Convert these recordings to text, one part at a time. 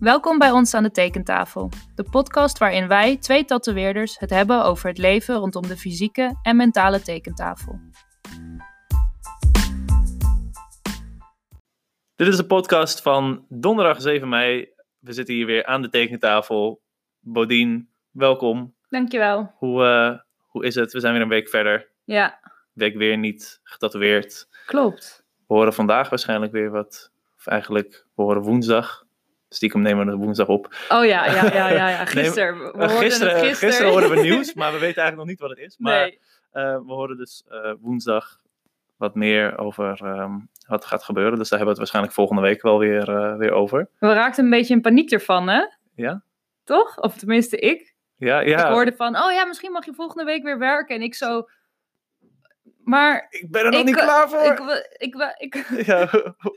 Welkom bij ons aan de tekentafel, de podcast waarin wij, twee tatoeëerders, het hebben over het leven rondom de fysieke en mentale tekentafel. Dit is de podcast van donderdag 7 mei. We zitten hier weer aan de tekentafel. Bodien, welkom. Dankjewel. Hoe, eh, hoe is het? We zijn weer een week verder. Ja, Week weer niet getatoeëerd. klopt. We horen vandaag waarschijnlijk weer wat. Of eigenlijk, we horen woensdag. Stiekem nemen we het woensdag op. Oh ja, ja, ja, ja. ja. Gisteren. we hoorden gisteren, gisteren. gisteren hoorden we nieuws, maar we weten eigenlijk nog niet wat het is. Maar Nee. eh, we horen dus eh, woensdag wat meer over ehm, wat gaat gebeuren. Dus daar hebben we het waarschijnlijk volgende week wel weer, eh, weer over. We raakten een beetje in paniek ervan, hè? Ja? Toch? Of tenminste ik. Ja, ja. Ik hoorde van, oh ja, misschien mag je volgende week weer werken. En ik zo... Maar Ik ben er nog ik, niet klaar voor. Ik, wil- ik, wil- ik, Ja,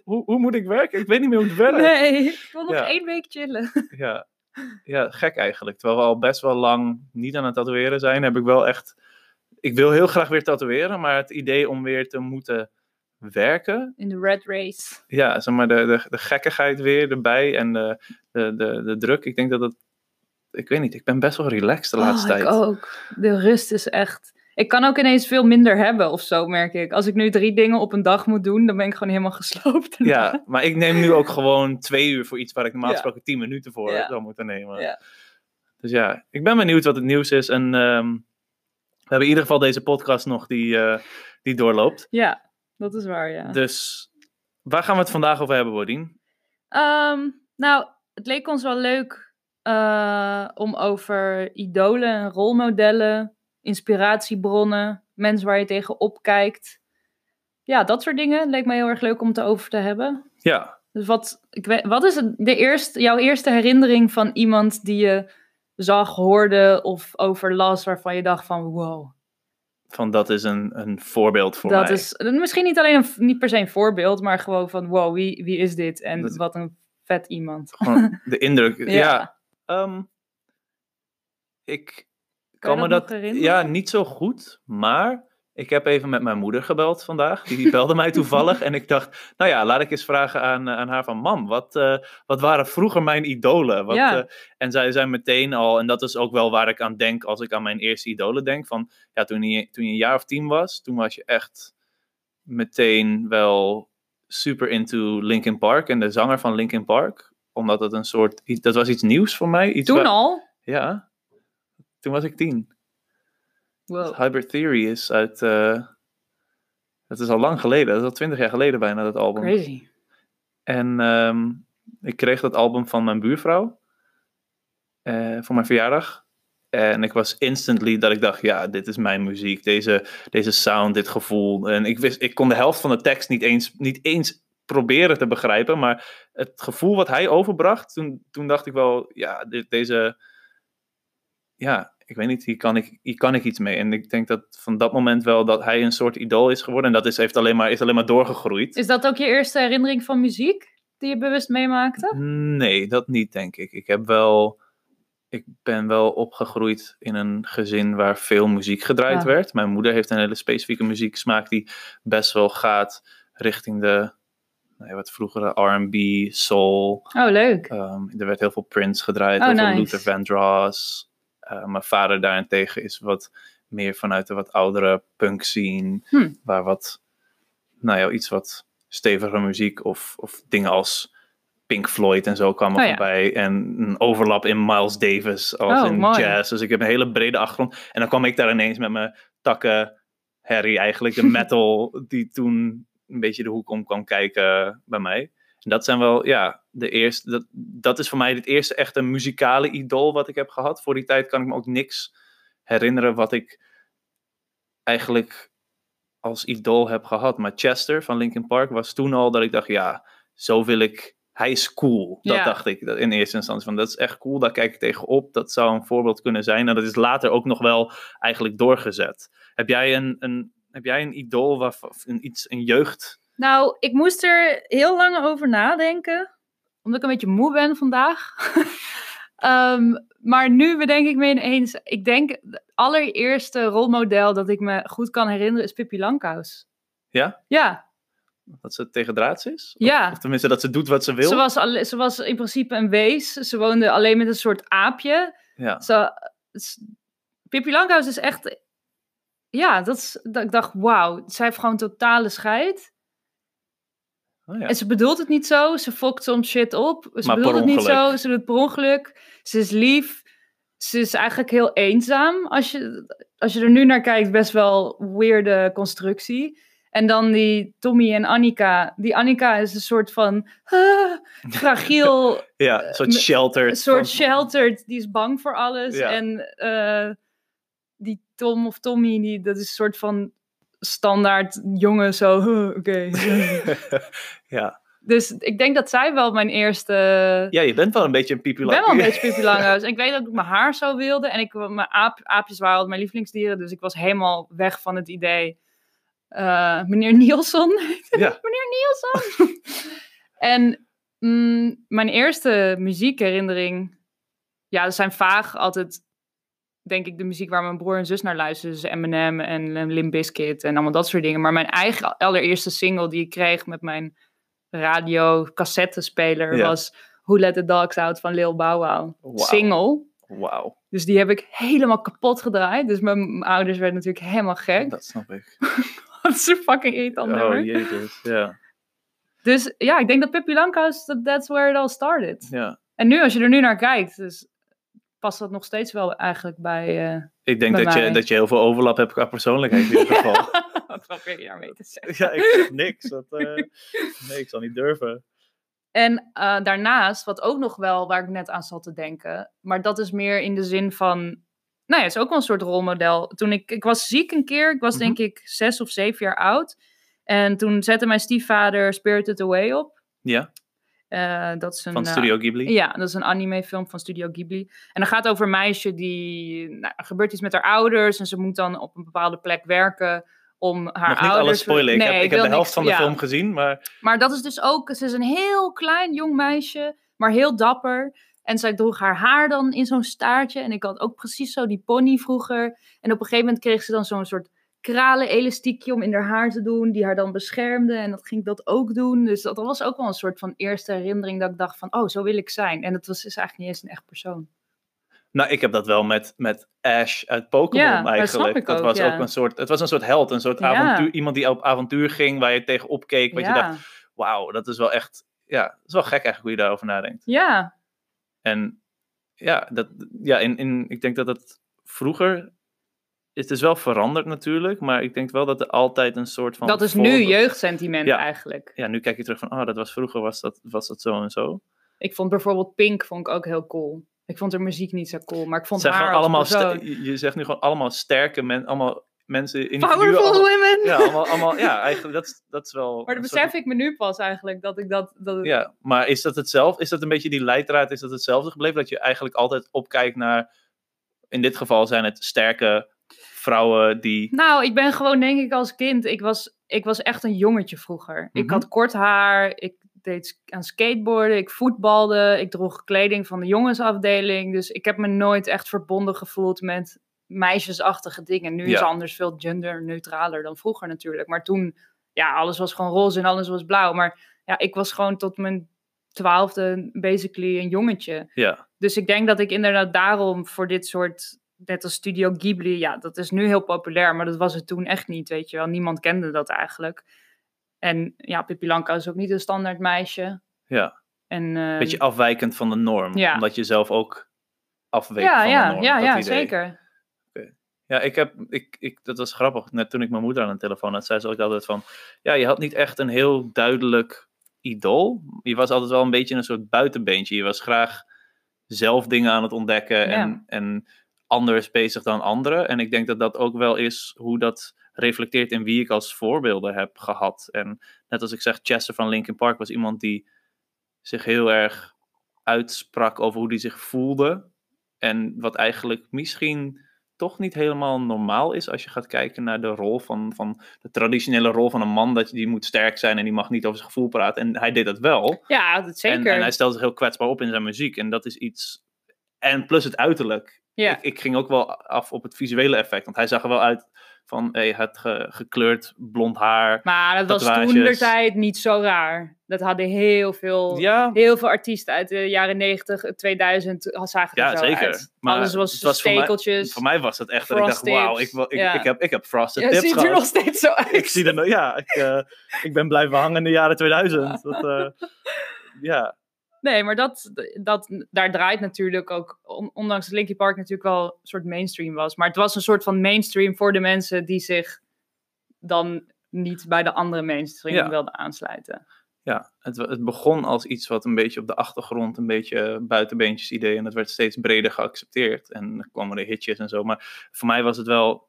hoe, hoe moet ik werken? Ik weet niet meer hoe het werkt. nee, ik wil nog Ja. één week chillen. Ja. ja, gek eigenlijk. Terwijl we al best wel lang niet aan het tatoeëren zijn, heb ik wel echt... Ik wil heel graag weer tatoeëren, maar het idee om weer te moeten werken... In de red race. Ja, zeg maar de, de, de gekkigheid weer erbij en de, de, de, de druk. Ik denk dat het... Ik weet niet, ik ben best wel relaxed de laatste oh, tijd. ik ook. De rust is echt... Ik kan ook ineens veel minder hebben of zo, merk ik. Als ik nu drie dingen op een dag moet doen, dan ben ik gewoon helemaal gesloopt. Ja, maar ik neem nu ook gewoon twee uur voor iets waar ik normaal Ja. gesproken tien minuten voor Ja. zou moeten nemen. Ja. Dus ja, ik ben benieuwd wat het nieuws is. En ehm, we hebben in ieder geval deze podcast nog die, eh, die doorloopt. Ja, dat is waar, ja. Dus waar gaan we het vandaag over hebben, Bodien? Ehm, nou, het leek ons wel leuk eh, om over idolen en rolmodellen, inspiratiebronnen, mensen waar je tegen opkijkt. Ja, dat soort dingen leek mij heel erg leuk om het over te hebben. Ja, Dus wat, ik weet, wat is het, de eerste, jouw eerste herinnering van iemand die je zag, hoorde of overlas waarvan je dacht van wow, van dat is een, een voorbeeld voor dat mij. is misschien niet alleen een, niet per se een voorbeeld, maar gewoon van wow, wie, wie is dit en Dat- wat een vet iemand. Gewoon de indruk. ja. Ja. ehm, ik Kan me dat dat... Ja, niet zo goed, maar... Ik heb even met mijn moeder gebeld vandaag. Die belde mij toevallig. En ik dacht, nou ja, laat ik eens vragen aan, eh, aan haar van... Mam, wat, eh, wat waren vroeger mijn idolen? Wat, Ja. eh, en zij zei meteen al... En dat is ook wel waar ik aan denk als ik aan mijn eerste idolen denk. Van, ja, toen je, toen je een jaar of tien was... Toen was je echt meteen wel super into Linkin Park. En de zanger van Linkin Park. Omdat het een soort... Dat was iets nieuws voor mij. Iets Toen al? Ja. Toen was ik tien. Wow. Hybrid Theory is uit. eh dat is al lang geleden, dat is al twintig jaar geleden bijna, dat album. Crazy. En ehm, ik kreeg dat album van mijn buurvrouw eh, voor mijn verjaardag. En ik was instantly dat ik dacht, ja, dit is mijn muziek, deze, deze sound, dit gevoel. En ik, wist, ik kon de helft van de tekst niet eens, niet eens proberen te begrijpen, maar het gevoel wat hij overbracht, toen, toen dacht ik wel, ja, dit, deze, ja, ik weet niet, hier kan ik, hier kan ik iets mee. En ik denk dat van dat moment wel dat hij een soort idool is geworden. En dat is, heeft alleen maar, is alleen maar doorgegroeid. Is dat ook je eerste herinnering van muziek die je bewust meemaakte? Nee, dat niet, denk ik. Ik heb wel. Ik ben wel opgegroeid in een gezin waar veel muziek gedraaid Ja. werd. Mijn moeder heeft een hele specifieke muzieksmaak die best wel gaat richting de. Nou wat vroegere RB, soul. Oh, leuk. Ehm, er werd heel veel Prince gedraaid, Oh, heel veel nice. Luther Vandross. Eh, mijn vader daarentegen is wat meer vanuit de wat oudere punk scene. Hm. Waar wat, nou ja, iets wat stevige muziek of, of dingen als Pink Floyd en zo kwamen Oh ja. voorbij. En een overlap in Miles Davis als Oh, in mooi. jazz. Dus ik heb een hele brede achtergrond. En dan kwam ik daar ineens met mijn takken Harry eigenlijk, de metal die toen een beetje de hoek om kwam kijken bij mij. En dat zijn wel, ja, de eerste, dat, dat is voor mij het eerste echte muzikale idool wat ik heb gehad. Voor die tijd kan ik me ook niks herinneren wat ik eigenlijk als idool heb gehad. Maar Chester van Linkin Park was toen al dat ik dacht, ja, zo wil ik, hij is cool. Dat Ja. dacht ik in eerste instantie, van dat is echt cool, daar kijk ik tegenop. Dat zou een voorbeeld kunnen zijn. En dat is later ook nog wel eigenlijk doorgezet. Heb jij een, een, heb jij een idool, waarvan, of een, iets, een jeugd... Nou, ik moest er heel lang over nadenken. Omdat ik een beetje moe ben vandaag. Ehm, maar nu bedenk ik me ineens... Ik denk, het allereerste rolmodel dat ik me goed kan herinneren is Pippi Langkous. Ja? Ja. Dat ze tegen draads is? Of- Ja. Of, tenminste dat ze doet wat ze wil? Ze was, alle- ze was in principe een wees. Ze woonde alleen met een soort aapje. Ja. Ze, Pippi Langkous is echt... Ja, dat is, dat ik dacht, wauw, zij heeft gewoon totale scheid. Oh, ja. En ze bedoelt het niet zo. Ze fokt soms shit op. Ze Maar bedoelt het niet zo. Ze doet het per ongeluk. Ze is lief. Ze is eigenlijk heel eenzaam. Als je, als je er nu naar kijkt, best wel weirde constructie. En dan die Tommy en Annika. Die Annika is een soort van ah, fragiel, ja, een soort me- shelter. een soort sheltered. Die is bang voor alles. Ja. En eh, die Tom of Tommy, die, dat is een soort van standaard jongen. Zo, huh, oké. ja. Dus ik denk dat zij wel mijn eerste... ja, je bent wel een beetje een pipi Ik ben wel een beetje. En ik weet dat ik mijn haar zo wilde. En ik, mijn aap, aapjes waren altijd mijn lievelingsdieren. Dus ik was helemaal weg van het idee... eh, meneer Nielsen. Ja. meneer Nielsen. en mm, mijn eerste muziekherinnering... Ja, dat zijn vaag altijd... Denk ik de muziek waar mijn broer en zus naar luisteren. Dus Eminem en Limp Bizkit en allemaal dat soort dingen. Maar mijn eigen allereerste single die ik kreeg met mijn radio cassettespeler Ja. was Who Let the Dogs Out van Lil Bow Wow. Single. Wauw, Dus die heb ik helemaal kapot gedraaid. Dus mijn, mijn ouders werden natuurlijk helemaal gek. dat snap ik. Dat is een fucking irritant Oh, nummer. jezus. Ja, Dus ja, ik denk dat Pippi that- that's where it all started. ja. En nu, als je er nu naar kijkt, dus past dat nog steeds wel eigenlijk bij... eh Ik denk Bij dat je, dat je heel veel overlap hebt qua persoonlijk in ieder geval. Wat probeer je daarmee te zeggen? ja, ik zeg niks. Dat, eh, nee, ik zal niet durven. En eh, daarnaast, wat ook nog wel, waar ik net aan zat te denken, maar dat is meer in de zin van, nou ja, het is ook wel een soort rolmodel. Toen ik, ik was ziek een keer, ik was Mhm. denk ik zes of zeven jaar oud. En toen zette mijn stiefvader Spirited Away op. Ja, Eh, dat is een, van eh, Studio Ghibli. ja, dat is een animefilm van Studio Ghibli. En dat gaat over een meisje die, nou, er gebeurt iets met haar ouders en ze moet dan op een bepaalde plek werken om haar Nog niet ouders... alles spoilen. Ik heb, ik heb de helft niks- van de ja. film gezien, maar Maar dat is dus ook, ze is een heel klein jong meisje, maar heel dapper. En zij droeg haar haar dan in zo'n staartje. En ik had ook precies zo die pony vroeger. En op een gegeven moment kreeg ze dan zo'n soort kralen elastiekje om in haar haar te doen, die haar dan beschermde. En dat ging ik dat ook doen. Dus dat was ook wel een soort van eerste herinnering dat ik dacht van, oh, zo wil ik zijn. En het was is eigenlijk niet eens een echt persoon. Nou, ik heb dat wel met, met Ash uit Pokémon Ja, dat eigenlijk. dat ook, was ja. ook een soort, het was een soort held, een soort Ja. avontuur, iemand die op avontuur ging, waar je tegenop keek, wat je dacht, wauw, dat is wel echt, ja, dat is wel gek eigenlijk hoe je daarover nadenkt. ja, En ja, dat, ja in, in, ik denk dat het vroeger, het is wel veranderd natuurlijk, maar ik denk wel dat er altijd een soort van... dat is nu jeugdsentiment Ja. eigenlijk. Ja, nu kijk je terug van, oh, dat was vroeger, was dat, was dat zo en zo. Ik vond bijvoorbeeld Pink vond ik ook heel cool. Ik vond haar muziek niet zo cool, maar ik vond zijn haar allemaal, je zegt nu gewoon allemaal sterke mensen, allemaal mensen, individuen, Powerful allemaal- women! Ja, allemaal, allemaal, ja, eigenlijk, dat, is- dat is wel... Maar dat soort- besef ik me nu pas eigenlijk, dat ik dat... dat het- Ja, maar is dat hetzelfde? Is dat een beetje die leidraad? Is dat hetzelfde gebleven? Dat je eigenlijk altijd opkijkt naar, in dit geval zijn het sterke vrouwen die... Nou, ik ben gewoon denk ik als kind, ik was, ik was echt een jongetje vroeger. Ik Mhm. had kort haar, ik deed aan skateboarden, ik voetbalde, ik droeg kleding van de jongensafdeling. Dus ik heb me nooit echt verbonden gevoeld met meisjesachtige dingen. Nu is anders veel genderneutraler dan vroeger natuurlijk. Maar toen, ja, alles was gewoon roze en alles was blauw. Maar ja, ik was gewoon tot mijn twaalfde basically een jongetje. Ja, Dus ik denk dat ik inderdaad daarom voor dit soort, net als Studio Ghibli, ja, dat is nu heel populair, maar dat was het toen echt niet, weet je wel. Niemand kende dat eigenlijk. En ja, Pippi Langkous is ook niet een standaard meisje. ja. En, Een beetje afwijkend van de norm. Ja. Omdat je zelf ook afweekt ja, van de ja, norm. ja, ja, idee. zeker. Ja, ik heb, ik, ik, dat was grappig. Net toen ik mijn moeder aan de telefoon had, zei ze ook altijd van... Ja, je had niet echt een heel duidelijk idool. Je was altijd wel een beetje een soort buitenbeentje. Je was graag zelf dingen aan het ontdekken en, en anders bezig dan anderen. En ik denk dat dat ook wel is hoe dat reflecteert in wie ik als voorbeelden heb gehad. En net als ik zeg, Chester van Linkin Park was iemand die zich heel erg uitsprak over hoe hij zich voelde. En wat eigenlijk misschien toch niet helemaal normaal is als je gaat kijken naar de rol van, van de traditionele rol van een man. Dat je, die moet sterk zijn en die mag niet over zijn gevoel praten. En hij deed dat wel. Ja, dat zeker. En, en hij stelde zich heel kwetsbaar op in zijn muziek. En dat is iets. En plus het uiterlijk Ja. ik, ik ging ook wel af op het visuele effect. Want hij zag er wel uit van, hey, ge- gekleurd blond haar. Maar dat was toen de tijd niet zo raar. Dat hadden heel veel, Ja, heel veel artiesten uit de jaren 90, 2000 zagen er ja zo zeker. uit. Maar Alles was, het was voor mij- stekeltjes. voor mij was het echt dat ik dacht, wauw, ik, ik, ja. ik, heb, ik heb frosted Ja, tips ziet er nog steeds zo uit. Ik zie er ja, ik, eh, ik ben blijven hangen in de jaren 2000. Dat, eh, ja, Nee, maar dat, dat, daar draait natuurlijk ook, on- ondanks dat Linkin Park natuurlijk wel een soort mainstream was. Maar het was een soort van mainstream voor de mensen die zich dan niet bij de andere mainstream Ja. wilden aansluiten. ja het, het begon als iets wat een beetje op de achtergrond, een beetje buitenbeentjes idee. En het werd steeds breder geaccepteerd. En er kwamen er hitjes en zo. Maar voor mij was het wel,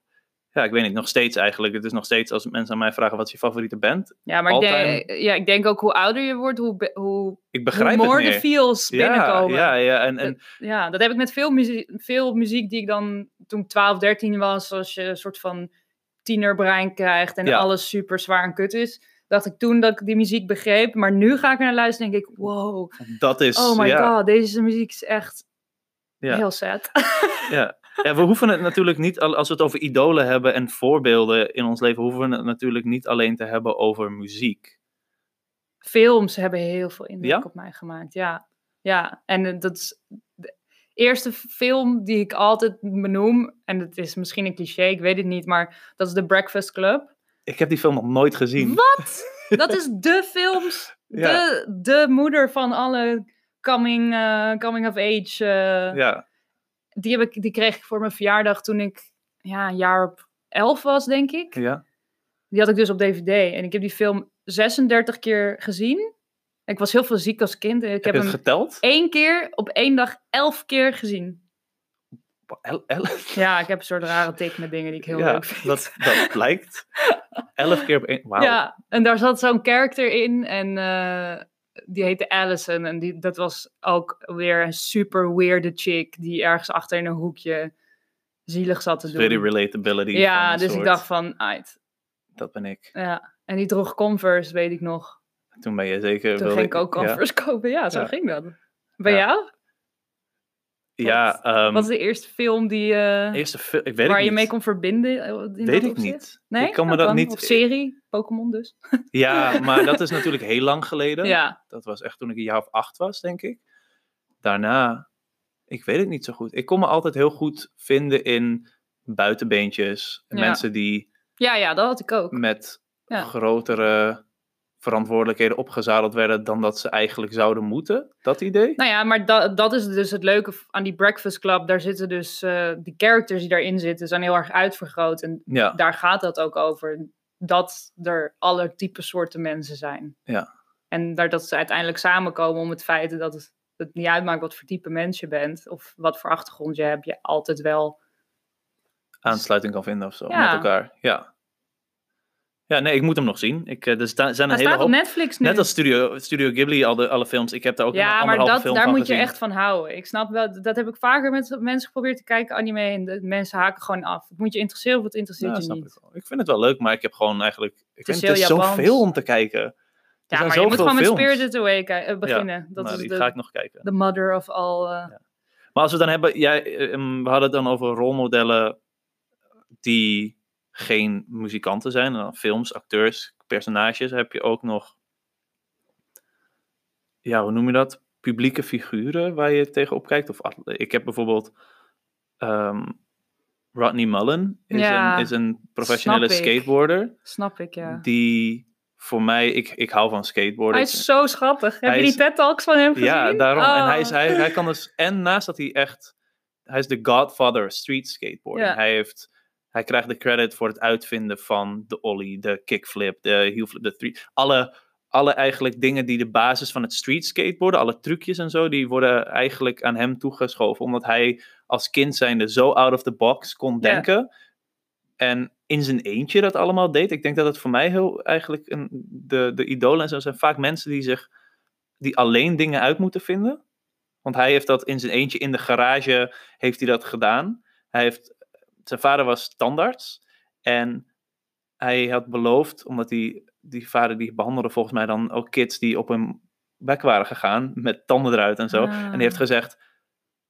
ja, ik weet niet, nog steeds eigenlijk. Het is nog steeds als mensen aan mij vragen, wat is je favoriete band? Ja, maar ik denk, ja, ik denk ook hoe ouder je wordt, hoe, hoe, Ik begrijp hoe het de meer. feels Ja, binnenkomen. ja, ja. En, en Ja, dat heb ik met veel muziek, veel muziek die ik dan toen ik 12, 13 was, als je een soort van tienerbrein krijgt en Ja. alles super zwaar en kut is. Dacht ik toen dat ik die muziek begreep. Maar nu ga ik er naar luisteren en denk ik, wow, dat is, oh my ja, god, deze muziek is echt Ja. heel sad. Ja. ja, we hoeven het natuurlijk niet, al- als we het over idolen hebben en voorbeelden in ons leven, hoeven we het natuurlijk niet alleen te hebben over muziek. Films hebben heel veel indruk Ja? op mij gemaakt, ja. Ja, en eh, dat is de eerste film die ik altijd benoem, en het is misschien een cliché, ik weet het niet, maar dat is The Breakfast Club. Ik heb die film nog nooit gezien. Wat? Dat is de films. Ja. De, de moeder van alle coming, eh, coming of age. eh, Ja, die, heb ik, die kreeg ik voor mijn verjaardag toen ik ja, een jaar op elf was, denk ik. ja. Die had ik dus op DVD. En ik heb die film 36 keer gezien. Ik was heel veel ziek als kind. Ik heb heb je het hem geteld? één keer op één dag elf keer gezien. El- el- Ja, ik heb een soort rare tik met dingen die ik heel ja, leuk vind. dat, dat blijkt. Elf keer op één. Wauw. Ja, en daar zat zo'n character in en eh, die heette Allison. En die, dat was ook weer een super weirde chick die ergens achter in een hoekje zielig zat te doen. Very relatability. ja, dus ik dacht van, uit. Dat ben ik. Ja. En die droeg Converse, weet ik nog. Toen ben je zeker... Toen ging ik ook ja. Converse kopen. Ja, zo Ja. ging dat. Bij Ja. jou? Ja, ehm, Wat is de eerste film die, eh, eerste ik weet waar je niet. mee kon verbinden? eh, in Weet dat ik niet. Nee? Ik kan me Dat kan. niet- Of serie? Pokémon dus? Ja, maar dat is natuurlijk heel lang geleden. Ja. Dat was echt toen ik een jaar of acht was, denk ik. Daarna, ik weet het niet zo goed. Ik kon me altijd heel goed vinden in buitenbeentjes. En Ja. Mensen die Ja, ja, dat had ik ook. met Ja. grotere verantwoordelijkheden opgezadeld werden dan dat ze eigenlijk zouden moeten. Dat idee? Nou ja, maar dat, dat is dus het leuke aan die Breakfast Club. Daar zitten dus, eh, die characters die daarin zitten, zijn heel erg uitvergroot. En Ja, daar gaat dat ook over. Dat er alle type soorten mensen zijn. Ja. En daar, dat ze uiteindelijk samenkomen om het feit dat het, het niet uitmaakt wat voor type mens je bent. Of wat voor achtergrond je hebt. Je altijd wel. aansluiting kan vinden of zo Ja. met elkaar. Ja. Ja, nee, ik moet hem nog zien. Ik, eh, er zijn een hele staat op hoop... Netflix nu. Net als Studio, Studio Ghibli, al de, alle films. Ik heb daar ook een ja, maar anderhalve dat, film daar moet gezien. je echt van houden. Ik snap wel, dat heb ik vaker met mensen geprobeerd te kijken, anime. En de mensen haken gewoon af. Het moet je interesseren of het interesseert Ja, je snap niet. ik, wel. ik vind het wel leuk, maar ik heb gewoon eigenlijk... Ik vind, het is zoveel om te kijken. Ja, maar je moet gewoon met films. Spirited Away eh, beginnen. dat Nou, is die de, ga ik nog kijken. de mother of all. eh, Maar als we dan hebben, jij, eh, ehm, we hadden het dan over rolmodellen die geen muzikanten zijn. En dan films, acteurs, personages. Heb je ook nog, ja, hoe noem je dat? Publieke figuren waar je tegenop kijkt. Of, ik heb bijvoorbeeld ehm, Rodney Mullen, is, Ja, een, is een professionele snap skateboarder. snap ik, ja. Die voor mij, ik, ik hou van skateboarden. Hij is zo schattig. Heb je die TED-talks van hem gezien? Ja, daarom. En hij, is, Oh. hij, hij kan dus, en naast dat hij echt, hij is de godfather of street skateboarding. Ja. Hij, heeft, hij krijgt de credit voor het uitvinden van de ollie, de kickflip, de heelflip, de three. Alle, alle eigenlijk dingen die de basis van het street skateboarden, alle trucjes en zo, die worden eigenlijk aan hem toegeschoven. Omdat hij als kind zijnde zo out of the box kon denken. En in zijn eentje dat allemaal deed. Ik denk dat het voor mij heel eigenlijk een, de, de idolen en zo zijn vaak mensen die zich die alleen dingen uit moeten vinden. Want hij heeft dat in zijn eentje in de garage heeft hij dat gedaan. Hij heeft, zijn vader was tandarts en hij had beloofd, omdat die, die vader die behandelde volgens mij dan ook kids die op hun bek waren gegaan met tanden eruit en zo. En die heeft Ah. gezegd,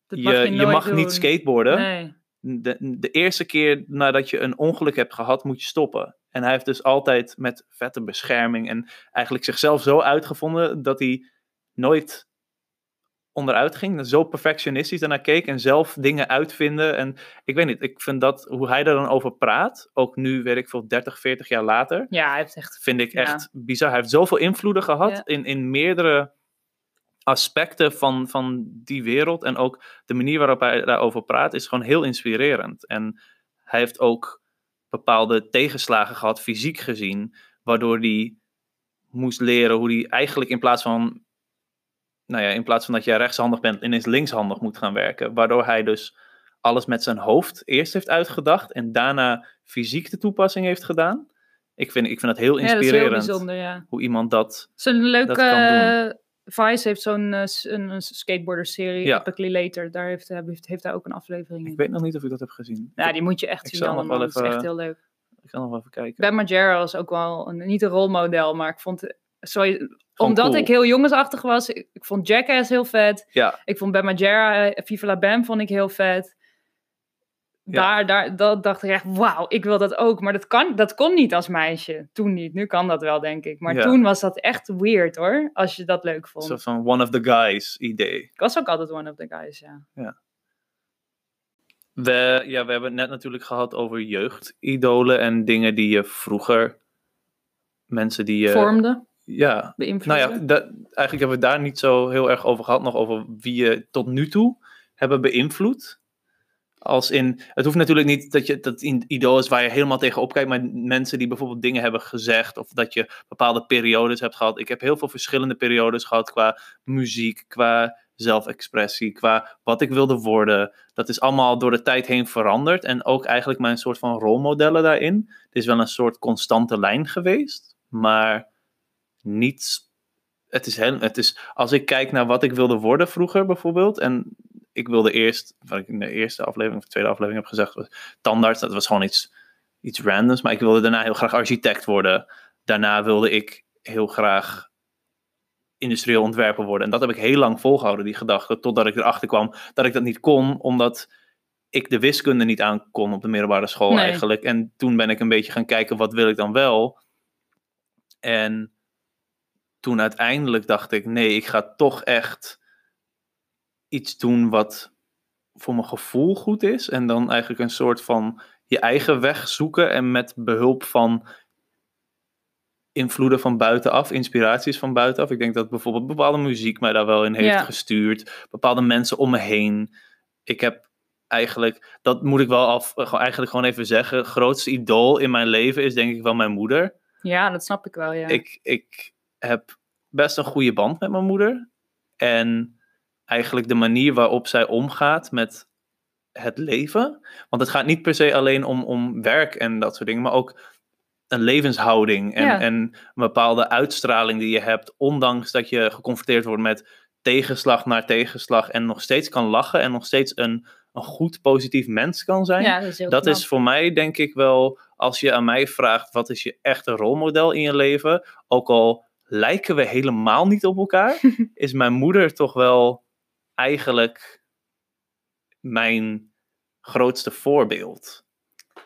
Dat Dat mag je, je je mag niet skateboarden. Nee. De, de eerste keer nadat je een ongeluk hebt gehad, moet je stoppen. En hij heeft dus altijd met vette bescherming en eigenlijk zichzelf zo uitgevonden dat hij nooit onderuit ging. Zo perfectionistisch daarnaar keek en zelf dingen uitvinden. En ik weet niet, ik vind dat hoe hij daar dan over praat, ook nu, weet ik veel, 30, 40 jaar later, Ja, hij heeft echt... vind ik Ja. echt bizar. Hij heeft zoveel invloeden gehad Ja. in, in meerdere aspecten van, van die wereld. En ook de manier waarop hij daarover praat is gewoon heel inspirerend. En hij heeft ook bepaalde tegenslagen gehad, fysiek gezien, waardoor hij moest leren hoe hij eigenlijk in plaats van, nou ja, in plaats van dat jij rechtshandig bent, ineens linkshandig moet gaan werken. Waardoor hij dus alles met zijn hoofd eerst heeft uitgedacht en daarna fysiek de toepassing heeft gedaan. Ik vind, ik vind dat heel Ja, dat is heel inspirerend bijzonder, ja. hoe iemand dat. Zo'n leuke... eh, Vice heeft zo'n eh, een, een skateboarder-serie, Ja. Epically Later. Daar heeft, eh, heeft, heeft hij ook een aflevering Ik in. weet nog niet of ik dat heb gezien. Ja, die moet je echt Ik zien allemaal. Dat is echt heel leuk. Ik kan nog wel even kijken. Ben Margera was ook wel een, niet een rolmodel, maar ik vond... Sorry, omdat cool. ik heel jongensachtig was, ik, ik vond Jackass heel vet. Ja, Ik vond Ben Margera, eh, Viva la Bam vond ik heel vet. Ja. Daar, daar dat dacht ik echt, wauw, ik wil dat ook. Maar dat, kan, dat kon niet als meisje. Toen niet. Nu kan dat wel, denk ik. Maar Ja. toen was dat echt weird, hoor. Als je dat leuk vond. soort van one of the guys idee. Ik was ook altijd one of the guys, ja. We, ja, we hebben het net natuurlijk gehad over jeugdidolen en dingen die je vroeger. Mensen die je. Vormde, Ja, nou ja, dat, eigenlijk hebben we het daar niet zo heel erg over gehad. Nog over wie je tot nu toe hebben beïnvloed. Als in, het hoeft natuurlijk niet dat je dat een idool is waar je helemaal tegen opkijkt, maar mensen die bijvoorbeeld dingen hebben gezegd of dat je bepaalde periodes hebt gehad. Ik heb heel veel verschillende periodes gehad qua muziek, qua zelfexpressie, qua wat ik wilde worden. Dat is allemaal door de tijd heen veranderd en ook eigenlijk mijn soort van rolmodellen daarin. Het is wel een soort constante lijn geweest, maar niet. Het is, heel, het is als ik kijk naar wat ik wilde worden vroeger bijvoorbeeld en ik wilde eerst, wat ik in de eerste aflevering of de tweede aflevering heb gezegd, was tandarts. Dat was gewoon iets, iets randoms. Maar ik wilde daarna heel graag architect worden. Daarna wilde ik heel graag industrieel ontwerper worden. En dat heb ik heel lang volgehouden, die gedachte. Totdat ik erachter kwam dat ik dat niet kon, omdat ik de wiskunde niet aan kon op de middelbare school Nee. eigenlijk. En toen ben ik een beetje gaan kijken, wat wil ik dan wel? En toen uiteindelijk dacht ik, nee, ik ga toch echt iets doen wat voor mijn gevoel goed is. En dan eigenlijk een soort van je eigen weg zoeken. En met behulp van invloeden van buitenaf, inspiraties van buitenaf. Ik denk dat bijvoorbeeld bepaalde muziek mij daar wel in heeft Ja. gestuurd. Bepaalde mensen om me heen. Ik heb eigenlijk, dat moet ik wel af, eigenlijk gewoon even zeggen. Grootste idool in mijn leven is denk ik wel mijn moeder. Ja, dat snap ik wel, ja. Ik, ik heb best een goede band met mijn moeder. En eigenlijk de manier waarop zij omgaat met het leven. Want het gaat niet per se alleen om, om werk en dat soort dingen, maar ook een levenshouding en, Ja. en een bepaalde uitstraling die je hebt, ondanks dat je geconfronteerd wordt met tegenslag naar tegenslag en nog steeds kan lachen en nog steeds een, een goed, positief mens kan zijn. ja, dat is heel Dat is voor mij denk ik wel, als je aan mij vraagt wat is je echte rolmodel in je leven, ook al lijken we helemaal niet op elkaar, is mijn moeder toch wel eigenlijk mijn grootste voorbeeld.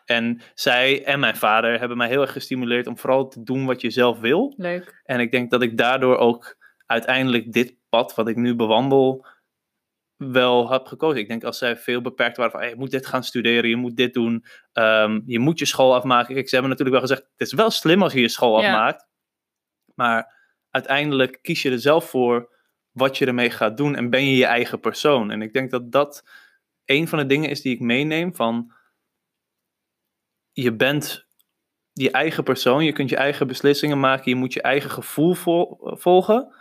En zij en mijn vader hebben mij heel erg gestimuleerd om vooral te doen wat je zelf wil. Leuk. En ik denk dat ik daardoor ook uiteindelijk dit pad wat ik nu bewandel wel heb gekozen. Ik denk als zij veel beperkt waren van hey, je moet dit gaan studeren, je moet dit doen, ehm, je moet je school afmaken. Kijk, ze hebben natuurlijk wel gezegd, het is wel slim als je je school Ja. afmaakt. Maar uiteindelijk kies je er zelf voor wat je ermee gaat doen en ben je je eigen persoon. En ik denk dat dat een van de dingen is die ik meeneem van je bent je eigen persoon, je kunt je eigen beslissingen maken, je moet je eigen gevoel vol- volgen.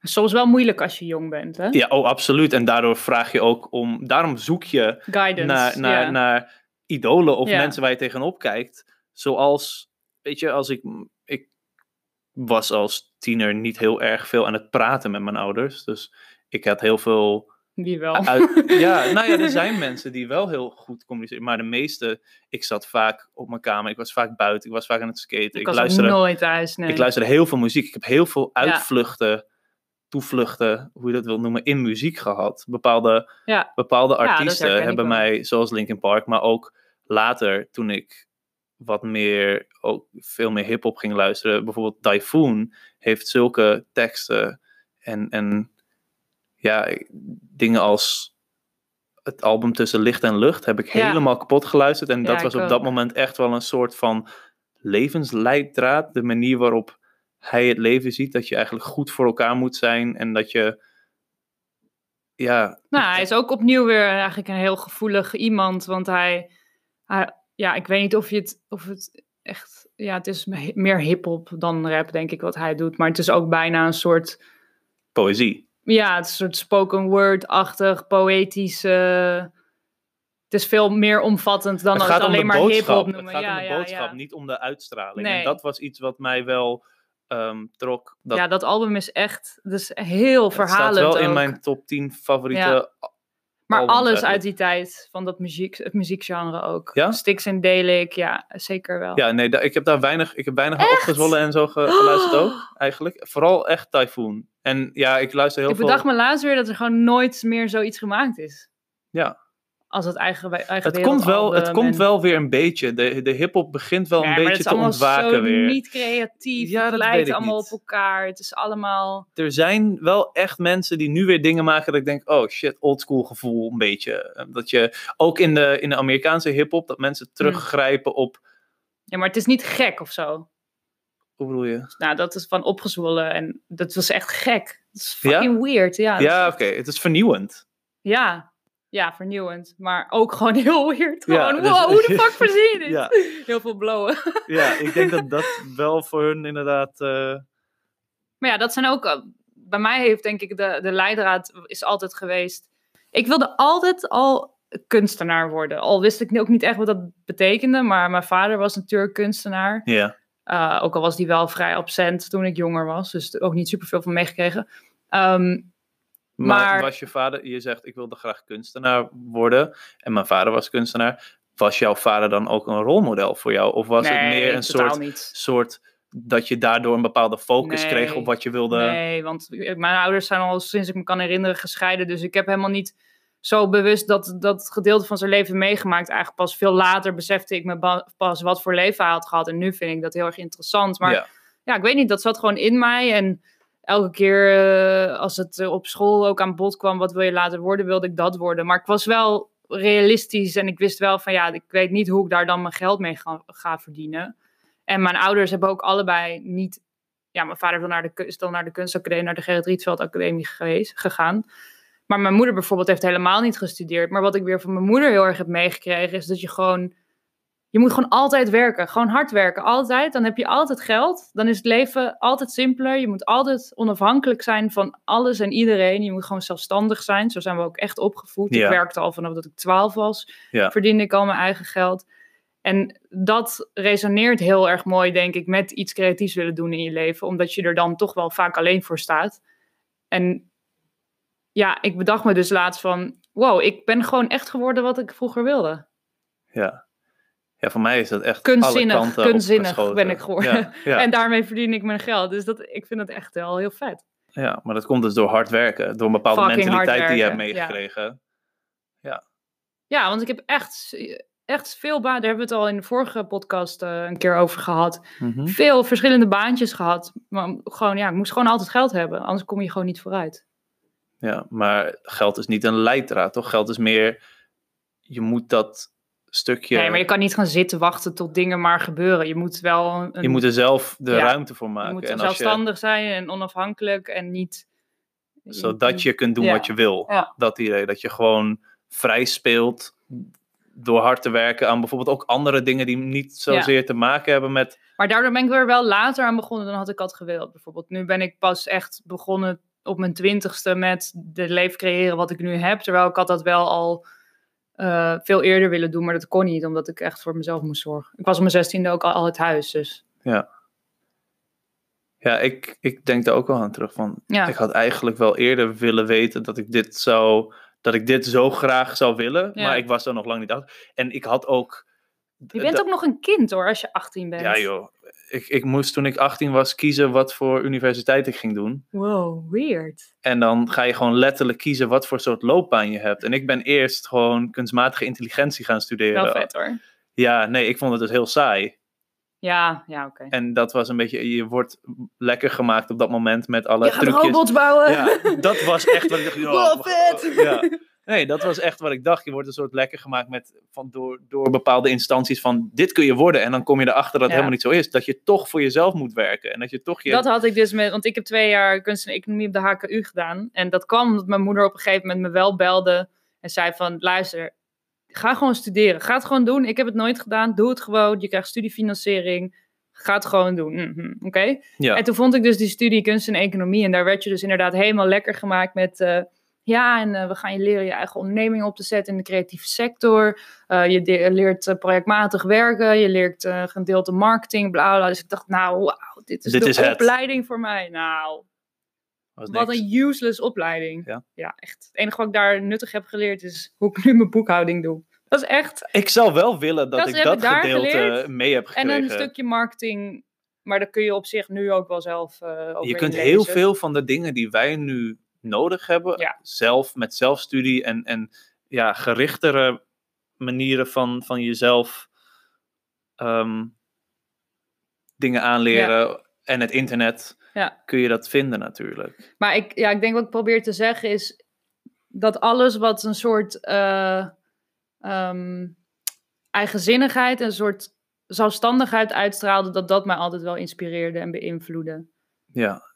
Soms wel moeilijk als je jong bent, hè? Ja, oh, absoluut. En daardoor vraag je ook om, daarom zoek je Guidance. naar, naar, naar idolen of mensen waar je tegenop kijkt. Zoals, weet je, als ik was als tiener niet heel erg veel aan het praten met mijn ouders. Dus ik had heel veel Die wel. uit, ja, nou ja, er zijn mensen die wel heel goed communiceren. Maar de meeste, ik zat vaak op mijn kamer, ik was vaak buiten, ik was vaak aan het skaten. ik luisterde, nooit thuis, nee. ik luisterde heel veel muziek. Ik heb heel veel uitvluchten toevluchten, hoe je dat wil noemen, in muziek gehad. Bepaalde, Ja. bepaalde artiesten hebben mij, zoals Linkin Park, maar ook later toen ik wat meer, ook veel meer hip-hop ging luisteren. Bijvoorbeeld Typhoon heeft zulke teksten en, en ja, dingen als het album Tussen Licht en Lucht heb ik Ja. helemaal kapot geluisterd. En Ja, dat was op dat moment echt wel een soort van levensleidraad. De manier waarop hij het leven ziet. Dat je eigenlijk goed voor elkaar moet zijn. En dat je, ja, Nou, hij is ook opnieuw weer eigenlijk een heel gevoelig iemand. Want hij, hij ja, ik weet niet of je het, of het echt, ja, het is me- meer hip-hop dan rap, denk ik, wat hij doet. Maar het is ook bijna een soort, poëzie. ja, het is een soort spoken word-achtig, poëtisch. eh, het is veel meer omvattend dan het als alleen maar hip-hop Het gaat ja, om de ja, boodschap, ja. niet om de uitstraling. Nee. En dat was iets wat mij wel ehm, trok. Dat, ja, dat album is echt, dus heel het staat verhalend wel in mijn top 10 favoriete. Maar albums alles eigenlijk. uit die tijd, van dat muziek, het muziekgenre ook. Ja? Styx en Delic, ja, zeker wel. Ja, nee, ik heb daar weinig, ik heb weinig opgezwollen en zo ge- geluisterd ook, eigenlijk. Vooral echt Typhoon. En ja, ik luister heel ik veel... bedacht me laatst weer dat er gewoon nooit meer zoiets gemaakt is. Ja. Als het eigen, eigen Het komt, wel, het wereldalbum komt wel weer een beetje. De, de hip-hop begint wel een beetje het te is allemaal ontwaken zo weer. niet creatief. Ja, het dat lijkt allemaal niet. op elkaar. Het is allemaal... Er zijn wel echt mensen die nu weer dingen maken dat ik denk, oh shit, oldschool gevoel een beetje. Eh, Dat je ook in de, in de Amerikaanse hip-hop, dat mensen teruggrijpen op, Ja, maar het is niet gek of zo. hoe bedoel je? Nou, dat is van opgezwollen en dat was echt gek. Dat is Ja? fucking weird. Ja, dat Ja, is- oké, het is vernieuwend. ja. Ja, vernieuwend. Maar ook gewoon heel weird. Ja, Gewoon, dus- wow, hoe de fuck verzin je dit? Ja. Heel veel blowen. Ja, ik denk dat dat wel voor hun inderdaad... eh, Maar ja, dat zijn ook. eh, Bij mij heeft denk ik de, de leidraad is altijd geweest. Ik wilde altijd al kunstenaar worden. Al wist ik ook niet echt wat dat betekende. Maar mijn vader was natuurlijk kunstenaar. ja. Uh, ook al was die wel vrij absent toen ik jonger was. Dus ook niet superveel van meegekregen. Ehm, Maar, Maar- was je vader, je zegt ik wilde graag kunstenaar worden en mijn vader was kunstenaar. Was jouw vader dan ook een rolmodel voor jou? Of was het meer een soort, niet. soort dat je daardoor een bepaalde focus Nee. kreeg op wat je wilde? Nee, want mijn ouders zijn al sinds ik me kan herinneren gescheiden. Dus ik heb helemaal niet zo bewust dat, dat gedeelte van zijn leven meegemaakt. Eigenlijk pas veel later besefte ik me pas wat voor leven hij had gehad. En nu vind ik dat heel erg interessant. Maar Ja. ja, ik weet niet, dat zat gewoon in mij. En elke keer eh, als het eh, op school ook aan bod kwam, wat wil je later worden, wilde ik dat worden. Maar ik was wel realistisch en ik wist wel van ja, ik weet niet hoe ik daar dan mijn geld mee ga, verdienen. En mijn ouders hebben ook allebei niet, ja, mijn vader wil naar de, is dan naar de kunstacademie, naar de Gerrit Rietveld Academie geweest, gegaan. Maar mijn moeder bijvoorbeeld heeft helemaal niet gestudeerd. Maar wat ik weer van mijn moeder heel erg heb meegekregen, is dat je gewoon je moet gewoon altijd werken. Gewoon hard werken. Altijd. Dan heb je altijd geld. Dan is het leven altijd simpeler. Je moet altijd onafhankelijk zijn van alles en iedereen. Je moet gewoon zelfstandig zijn. Zo zijn we ook echt opgevoed. Ja. Ik werkte al vanaf dat ik 12 was. Ja. Verdiende ik al mijn eigen geld. En dat resoneert heel erg mooi, denk ik, met iets creatiefs willen doen in je leven. Omdat je er dan toch wel vaak alleen voor staat. En ja, ik bedacht me dus laatst van... Wow, ik ben gewoon echt geworden wat ik vroeger wilde. Ja. Ja, voor mij is dat echt Kunstzinnig, alle kanten kunstzinnig ben ik geworden. Ja, ja. En daarmee verdien ik mijn geld. Dus dat, ik vind dat echt wel heel vet. ja, maar dat komt dus door hard werken. Door een bepaalde Fucking mentaliteit die je hebt werken, ja. meegekregen. Ja, want ik heb echt, echt veel banen. Daar hebben we het al in de vorige podcast eh, een keer over gehad. Mhm. Veel verschillende baantjes gehad. Maar gewoon, ja, ik moest gewoon altijd geld hebben. Anders kom je gewoon niet vooruit. Ja, maar geld is niet een leidraad, toch? Geld is meer, je moet dat stukje, Nee, maar je kan niet gaan zitten wachten tot dingen maar gebeuren. Je moet wel een, je moet er zelf de Ja, ruimte voor je maken. moet en zelfstandig zijn en onafhankelijk en niet... je, zodat je kunt doen Ja. wat je wil. Ja. Dat idee, dat je gewoon vrij speelt door hard te werken aan bijvoorbeeld ook andere dingen die niet zozeer te maken hebben met, Maar daardoor ben ik er wel later aan begonnen dan had ik had gewild. Bijvoorbeeld nu ben ik pas echt begonnen op mijn twintigste met de leven creëren wat ik nu heb. Terwijl ik had dat wel al eh, veel eerder willen doen, maar dat kon niet. Omdat ik echt voor mezelf moest zorgen. Ik was op mijn zestiende ook al, al het huis, dus ja, ik, ik denk daar ook wel aan terug van, ja. ik had eigenlijk wel eerder willen weten dat ik dit zou, dat ik dit zo graag zou willen, Ja. maar ik was er nog lang niet achter. En ik had ook... Je bent ook nog een kind hoor, als je 18 bent. Ja joh, ik, ik moest toen ik 18 was kiezen wat voor universiteit ik ging doen. Wow, weird. En dan ga je gewoon letterlijk kiezen wat voor soort loopbaan je hebt. En ik ben eerst gewoon kunstmatige intelligentie gaan studeren. Wel vet hoor. Ja, nee, ik vond het dus heel saai. Ja, ja, oké. En dat was een beetje, je wordt lekker gemaakt op dat moment met alle Je gaat trucjes. robots bouwen. Ja, dat was echt wat ik dacht. ja, Wow, vet. Ja. Nee, dat was echt wat ik dacht. Je wordt een soort lekker gemaakt met, van, door, door bepaalde instanties van dit kun je worden. En dan kom je erachter dat het Ja. helemaal niet zo is. Dat je toch voor jezelf moet werken. En dat je toch je... Dat had ik dus met, want ik heb twee jaar kunst en economie op de HKU gedaan. En dat kwam omdat mijn moeder op een gegeven moment me wel belde en zei van, luister, ga gewoon studeren. Ga het gewoon doen. Ik heb het nooit gedaan. Doe het gewoon. Je krijgt studiefinanciering. Ga het gewoon doen. Mhm, Oké. ja. En toen vond ik dus die studie kunst en economie. En daar werd je dus inderdaad helemaal lekker gemaakt met... eh, ja, en eh, we gaan je leren je eigen onderneming op te zetten in de creatieve sector. Eh, je de- leert eh, projectmatig werken. Je leert eh gedeelte marketing, bla bla. Dus ik dacht, nou, wauw, dit is Dit de is het. opleiding voor mij. Nou, wat een useless opleiding. Ja. echt. Het enige wat ik daar nuttig heb geleerd is hoe ik nu mijn boekhouding doe. Dat is echt. Ik zou wel willen dat, Dat ik dat gedeelte geleerd. mee heb En gekregen. een stukje marketing. Maar dat kun je op zich nu ook wel zelf eh over je kunt heel veel van de dingen die wij nu nodig hebben, Ja. zelf met zelfstudie en, en ja, gerichtere manieren van, van jezelf ehm, dingen aanleren en het internet, Ja. kun je dat vinden natuurlijk. Maar ik, ja, ik denk wat ik probeer te zeggen is dat alles wat een soort eh, ehm, eigenzinnigheid, een soort zelfstandigheid uitstraalde, dat dat mij altijd wel inspireerde en beïnvloedde. Ja.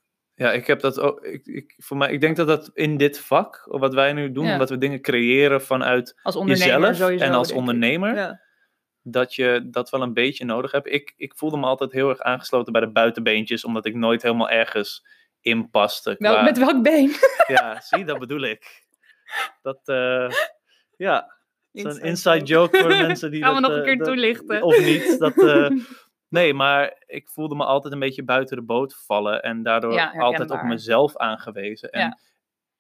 Ja, ik heb dat ook. Ik, ik, voor mij, ik denk dat dat in dit vak, wat wij nu doen, Ja. omdat we dingen creëren vanuit jezelf sowieso. en als ondernemer, Ja. dat je dat wel een beetje nodig hebt. Ik, ik voelde me altijd heel erg aangesloten bij de buitenbeentjes, omdat ik nooit helemaal ergens in paste. Met welk been? Ja, zie, dat bedoel ik. Dat, eh, ja, zo'n Inside inside joke. voor mensen die Gaan we dat, nog een eh, keer dat- toelichten. Of niet. Dat, eh, nee, maar ik voelde me altijd een beetje buiten de boot vallen en daardoor Ja, altijd op mezelf aangewezen. En, Ja.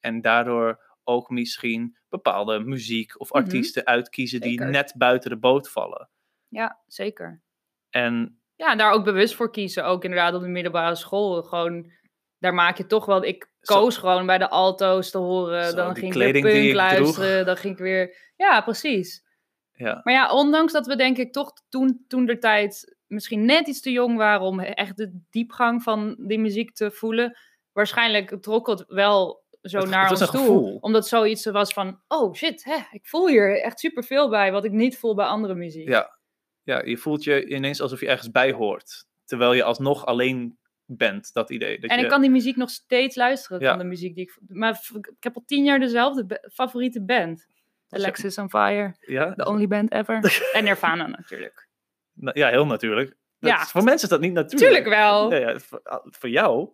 en daardoor ook misschien bepaalde muziek of Mhm. artiesten uitkiezen die Zeker. net buiten de boot vallen. Ja, zeker. En Ja, en daar ook bewust voor kiezen. Ook inderdaad op de middelbare school. Gewoon, daar maak je toch wel... Ik Zo- koos gewoon bij de alto's te horen. Zo, dan ging ik weer punk droeg. luisteren. Dan ging ik weer... Ja, precies. ja, Maar ja, ondanks dat we denk ik toch toen, toen de tijd misschien net iets te jong waren om echt de diepgang van die muziek te voelen, waarschijnlijk trok het wel zo Het- naar het ons toe. gevoel. Omdat zoiets was van, oh shit, hè, ik voel hier echt superveel bij wat ik niet voel bij andere muziek. ja, ja, je voelt je ineens alsof je ergens bij hoort. Terwijl je alsnog alleen bent, dat idee. Dat en je, ik kan die muziek nog steeds luisteren Ja. van de muziek die ik... Maar ik heb al tien jaar dezelfde favoriete band. Alexis on Fire, ja? the only band ever. en Nirvana natuurlijk. Ja, heel natuurlijk. Dat Ja. is- voor mensen is dat niet natuurlijk. Tuurlijk wel. Ja, ja, voor, ah, voor jou.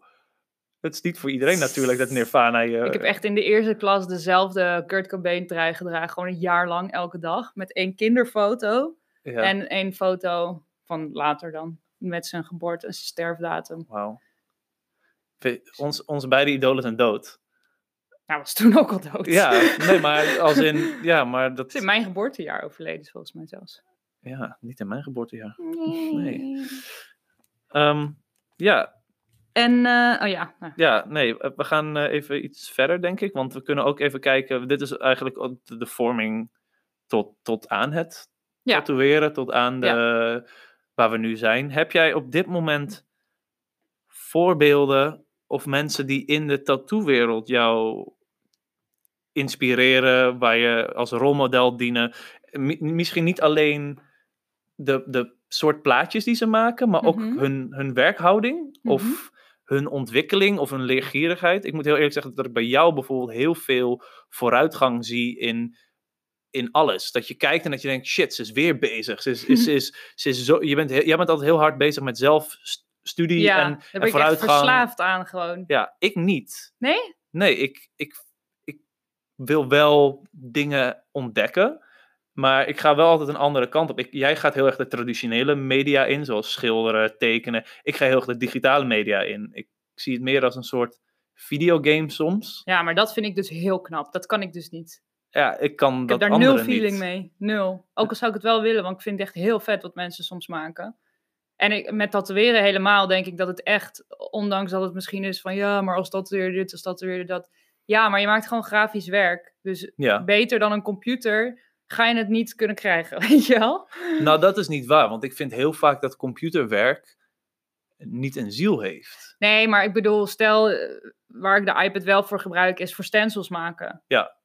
Het is niet voor iedereen natuurlijk dat Nirvana je... Ik heb echt in de eerste klas dezelfde Kurt Cobain trui gedragen. Gewoon een jaar lang elke dag. Met één kinderfoto. ja, En één foto van later dan. Met zijn geboorte en zijn sterfdatum. wauw. Ons, onze beide idolen zijn dood. Nou, was toen ook al dood. Ja, nee, maar als in... Ja, maar dat... Het is in mijn geboortejaar overleden, volgens mij zelfs. Ja, niet in mijn geboortejaar. Nee. Ehm, ja, En, eh, oh ja. nou, Ja, nee, eh, we gaan eh, even iets verder, denk ik. Want we kunnen ook even kijken. Dit is eigenlijk ook de, de vorming tot, tot aan het Ja. tatoeëren, tot aan de, waar we nu zijn. Heb jij op dit moment voorbeelden of mensen die in de tattoo-wereld jou inspireren, waar je als rolmodel dienen? Mi- misschien niet alleen de, de soort plaatjes die ze maken, maar ook Mhm. hun, hun werkhouding of hun ontwikkeling of hun leergierigheid. Ik moet heel eerlijk zeggen dat ik bij jou bijvoorbeeld heel veel vooruitgang zie in, in alles. Dat je kijkt en dat je denkt, shit, ze is weer bezig. Ze is, is, ze is, ze is zo, je bent, heel- jij bent altijd heel hard bezig met zelfstudie Ja, en, daar en ben ik echt vooruitgang. verslaafd aan gewoon. Ja, ik niet. Nee? Nee, ik, ik, ik wil wel dingen ontdekken. Maar ik ga wel altijd een andere kant op. Ik, jij gaat heel erg de traditionele media in, zoals schilderen, tekenen. Ik ga heel erg de digitale media in. Ik zie het meer als een soort videogame soms. Ja, maar dat vind ik dus heel knap. Dat kan ik dus niet. Ja, ik kan Ik heb dat daar nul feeling niet. mee. Nul. Ook al zou ik het wel willen, want ik vind het echt heel vet wat mensen soms maken. En ik, met tatoeëren helemaal denk ik dat het echt, ondanks dat het misschien is van ja, maar als tatoeëer dit, als tatoeëer dat. Ja, maar je maakt gewoon grafisch werk. Dus Ja. beter dan een computer ga je het niet kunnen krijgen, weet je wel? Nou, dat is niet waar, want ik vind heel vaak dat computerwerk niet een ziel heeft. Nee, maar ik bedoel, stel eh, waar ik de iPad wel voor gebruik, is voor stencils maken.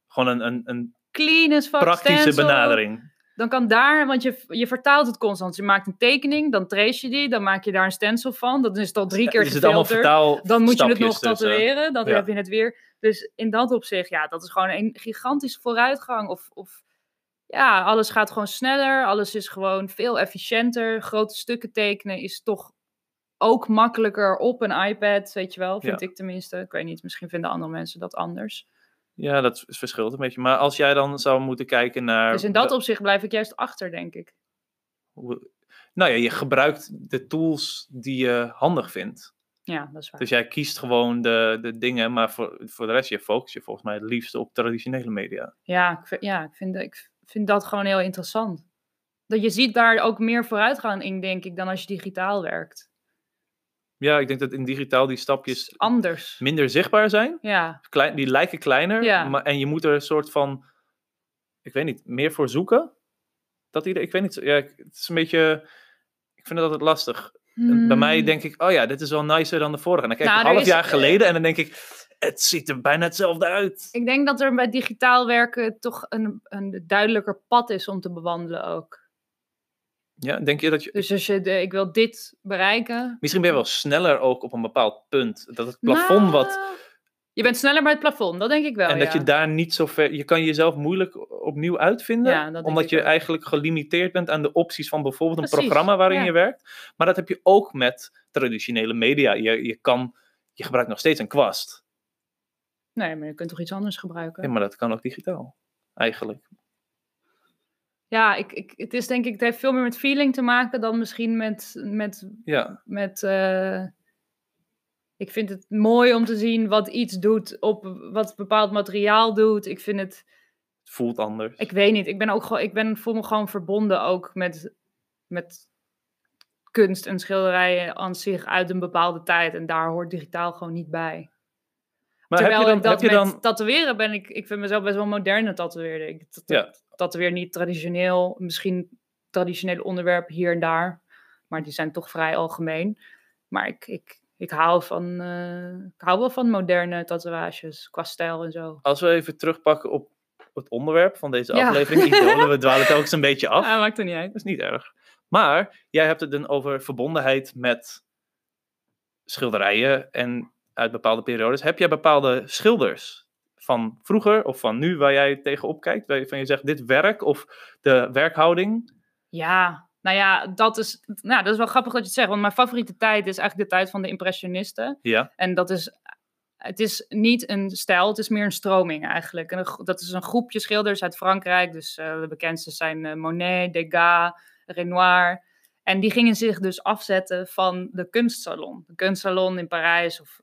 Gewoon een, een, een Clean as praktische stencil. benadering. Dan kan daar, want je, je vertaalt het constant. Je maakt een tekening, dan trace je die, dan maak je daar een stencil van. Dat is het al drie keer Is het allemaal vertaal Dan moet je het nog tatoeëren, dan Ja. heb je het weer. Dus in dat opzicht, ja, dat is gewoon een gigantische vooruitgang. Of, of ja, alles gaat gewoon sneller, alles is gewoon veel efficiënter. Grote stukken tekenen is toch ook makkelijker op een iPad, weet je wel, vind Ja. ik tenminste. Ik weet niet, misschien vinden andere mensen dat anders. Ja, dat verschilt een beetje. Maar als jij dan zou moeten kijken naar... Dus in dat opzicht blijf ik juist achter, denk ik. hoe- Nou ja, je gebruikt de tools die je handig vindt. Ja, dat is waar. Dus jij kiest gewoon de, de dingen, maar voor, voor de rest je focus je volgens mij het liefst op traditionele media. Ja, ik, vind- ja ik, vind, ik vind dat gewoon heel interessant. Dat je ziet daar ook meer vooruitgang in, denk ik, dan als je digitaal werkt. Ja, ik denk dat in digitaal die stapjes Anders. minder zichtbaar zijn. Ja, Klein, die lijken kleiner, Ja. maar, en je moet er een soort van, ik weet niet, meer voor zoeken. Dat ieder, ik weet niet, ja, het is een beetje, ik vind het altijd lastig. Bij mij Hmm. denk ik, oh ja, dit is wel nicer dan de vorige. En dan kijk ik Nou, een half is, jaar eh, geleden en dan denk ik, het ziet er bijna hetzelfde uit. Ik denk dat er bij digitaal werken toch een, een duidelijker pad is om te bewandelen ook. Ja, denk je dat je, Dus als je, de, ik wil dit bereiken. misschien ben je wel sneller ook op een bepaald punt. Dat het plafond wat, Nou, Je bent sneller bij het plafond, dat denk ik wel. en dat je daar niet zo ver, je kan jezelf moeilijk opnieuw uitvinden. Ja, omdat je eigenlijk gelimiteerd bent aan de opties van bijvoorbeeld een programma waarin ja. je werkt. Maar dat heb je ook met traditionele media. Je, je, kan, je gebruikt nog steeds een kwast. Nee, maar je kunt toch iets anders gebruiken? Ja, maar dat kan ook digitaal. Eigenlijk. Ja, ik, ik, het is denk ik, het heeft veel meer met feeling te maken dan misschien met, met, Ja, met eh, ik vind het mooi om te zien wat iets doet op wat bepaald materiaal doet. Ik vind het, het voelt anders. ik weet niet, ik ben ook gewoon, ik ben voel me gewoon verbonden ook met, met kunst en schilderijen aan zich uit een bepaalde tijd en daar hoort digitaal gewoon niet bij. Maar Terwijl heb je dan, ik dat heb je met dan tatoeëren ben ik, ik vind mezelf best wel een moderne tatoeëerder. Ik Ja. tatoeëer niet traditioneel, misschien traditionele onderwerpen hier en daar, maar die zijn toch vrij algemeen. Maar ik, ik, ik, hou, van, eh, ik hou wel van moderne tatoeages, qua stijl en zo. als we even terugpakken op het onderwerp van deze Ja. aflevering, idolen, we dwalen telkens een beetje af. Ah, maakt er niet uit. Dat is niet erg. Maar jij hebt het dan over verbondenheid met schilderijen en uit bepaalde periodes. Heb jij bepaalde schilders van vroeger of van nu waar jij tegenop kijkt? Waarvan je zegt dit werk of de werkhouding? Ja, nou ja, dat is, nou, dat is wel grappig dat je het zegt, want mijn favoriete tijd is eigenlijk de tijd van de impressionisten. Ja, En dat is, het is niet een stijl, het is meer een stroming eigenlijk. En dat is een groepje schilders uit Frankrijk. Dus eh, de bekendste zijn eh, Monet, Degas, Renoir. En die gingen zich dus afzetten van de kunstsalon. De kunstsalon in Parijs, of,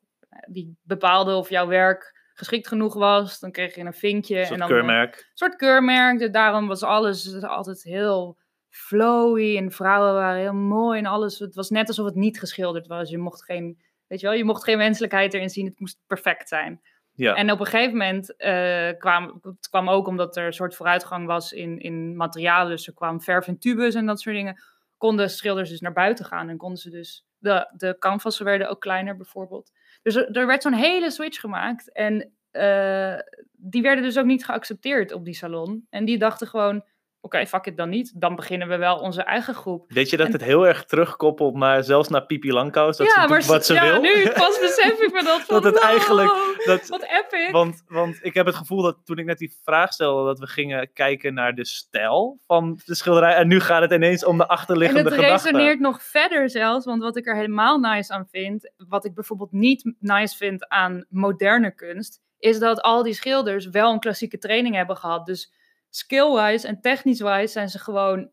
die bepaalde of jouw werk geschikt genoeg was. Dan kreeg je een vinkje. een en soort dan, eh, keurmerk. een soort keurmerk. Dus daarom was alles altijd heel flowy. En vrouwen waren heel mooi en alles. Het was net alsof het niet geschilderd was. Je mocht geen, weet je wel, je mocht geen menselijkheid erin zien. Het moest perfect zijn. Ja, En op een gegeven moment eh, kwam het kwam ook omdat er een soort vooruitgang was in, in materialen. Dus er kwam verf in tubes en dat soort dingen. Konden schilders dus naar buiten gaan en konden ze dus. De, de canvassen werden ook kleiner bijvoorbeeld. Dus er, er werd zo'n hele switch gemaakt. En eh, die werden dus ook niet geaccepteerd op die salon. En die dachten gewoon: oké, fuck it dan niet. Dan beginnen we wel onze eigen groep. Weet je dat en- het heel erg terugkoppelt naar zelfs naar Pipi Langkous? Dat ja, ze doet wat ze ja, wil? nu pas besef ik me dat. Van, Dat het eigenlijk- dat, Wat epic. Want, want ik heb het gevoel dat toen ik net die vraag stelde, dat we gingen kijken naar de stijl van de schilderij. En nu gaat het ineens om de En achterliggende het gedachte. resoneert nog verder zelfs, want wat ik er helemaal nice aan vind, wat ik bijvoorbeeld niet nice vind aan moderne kunst, is dat al die schilders wel een klassieke training hebben gehad. Dus skill-wise en technisch-wise zijn ze gewoon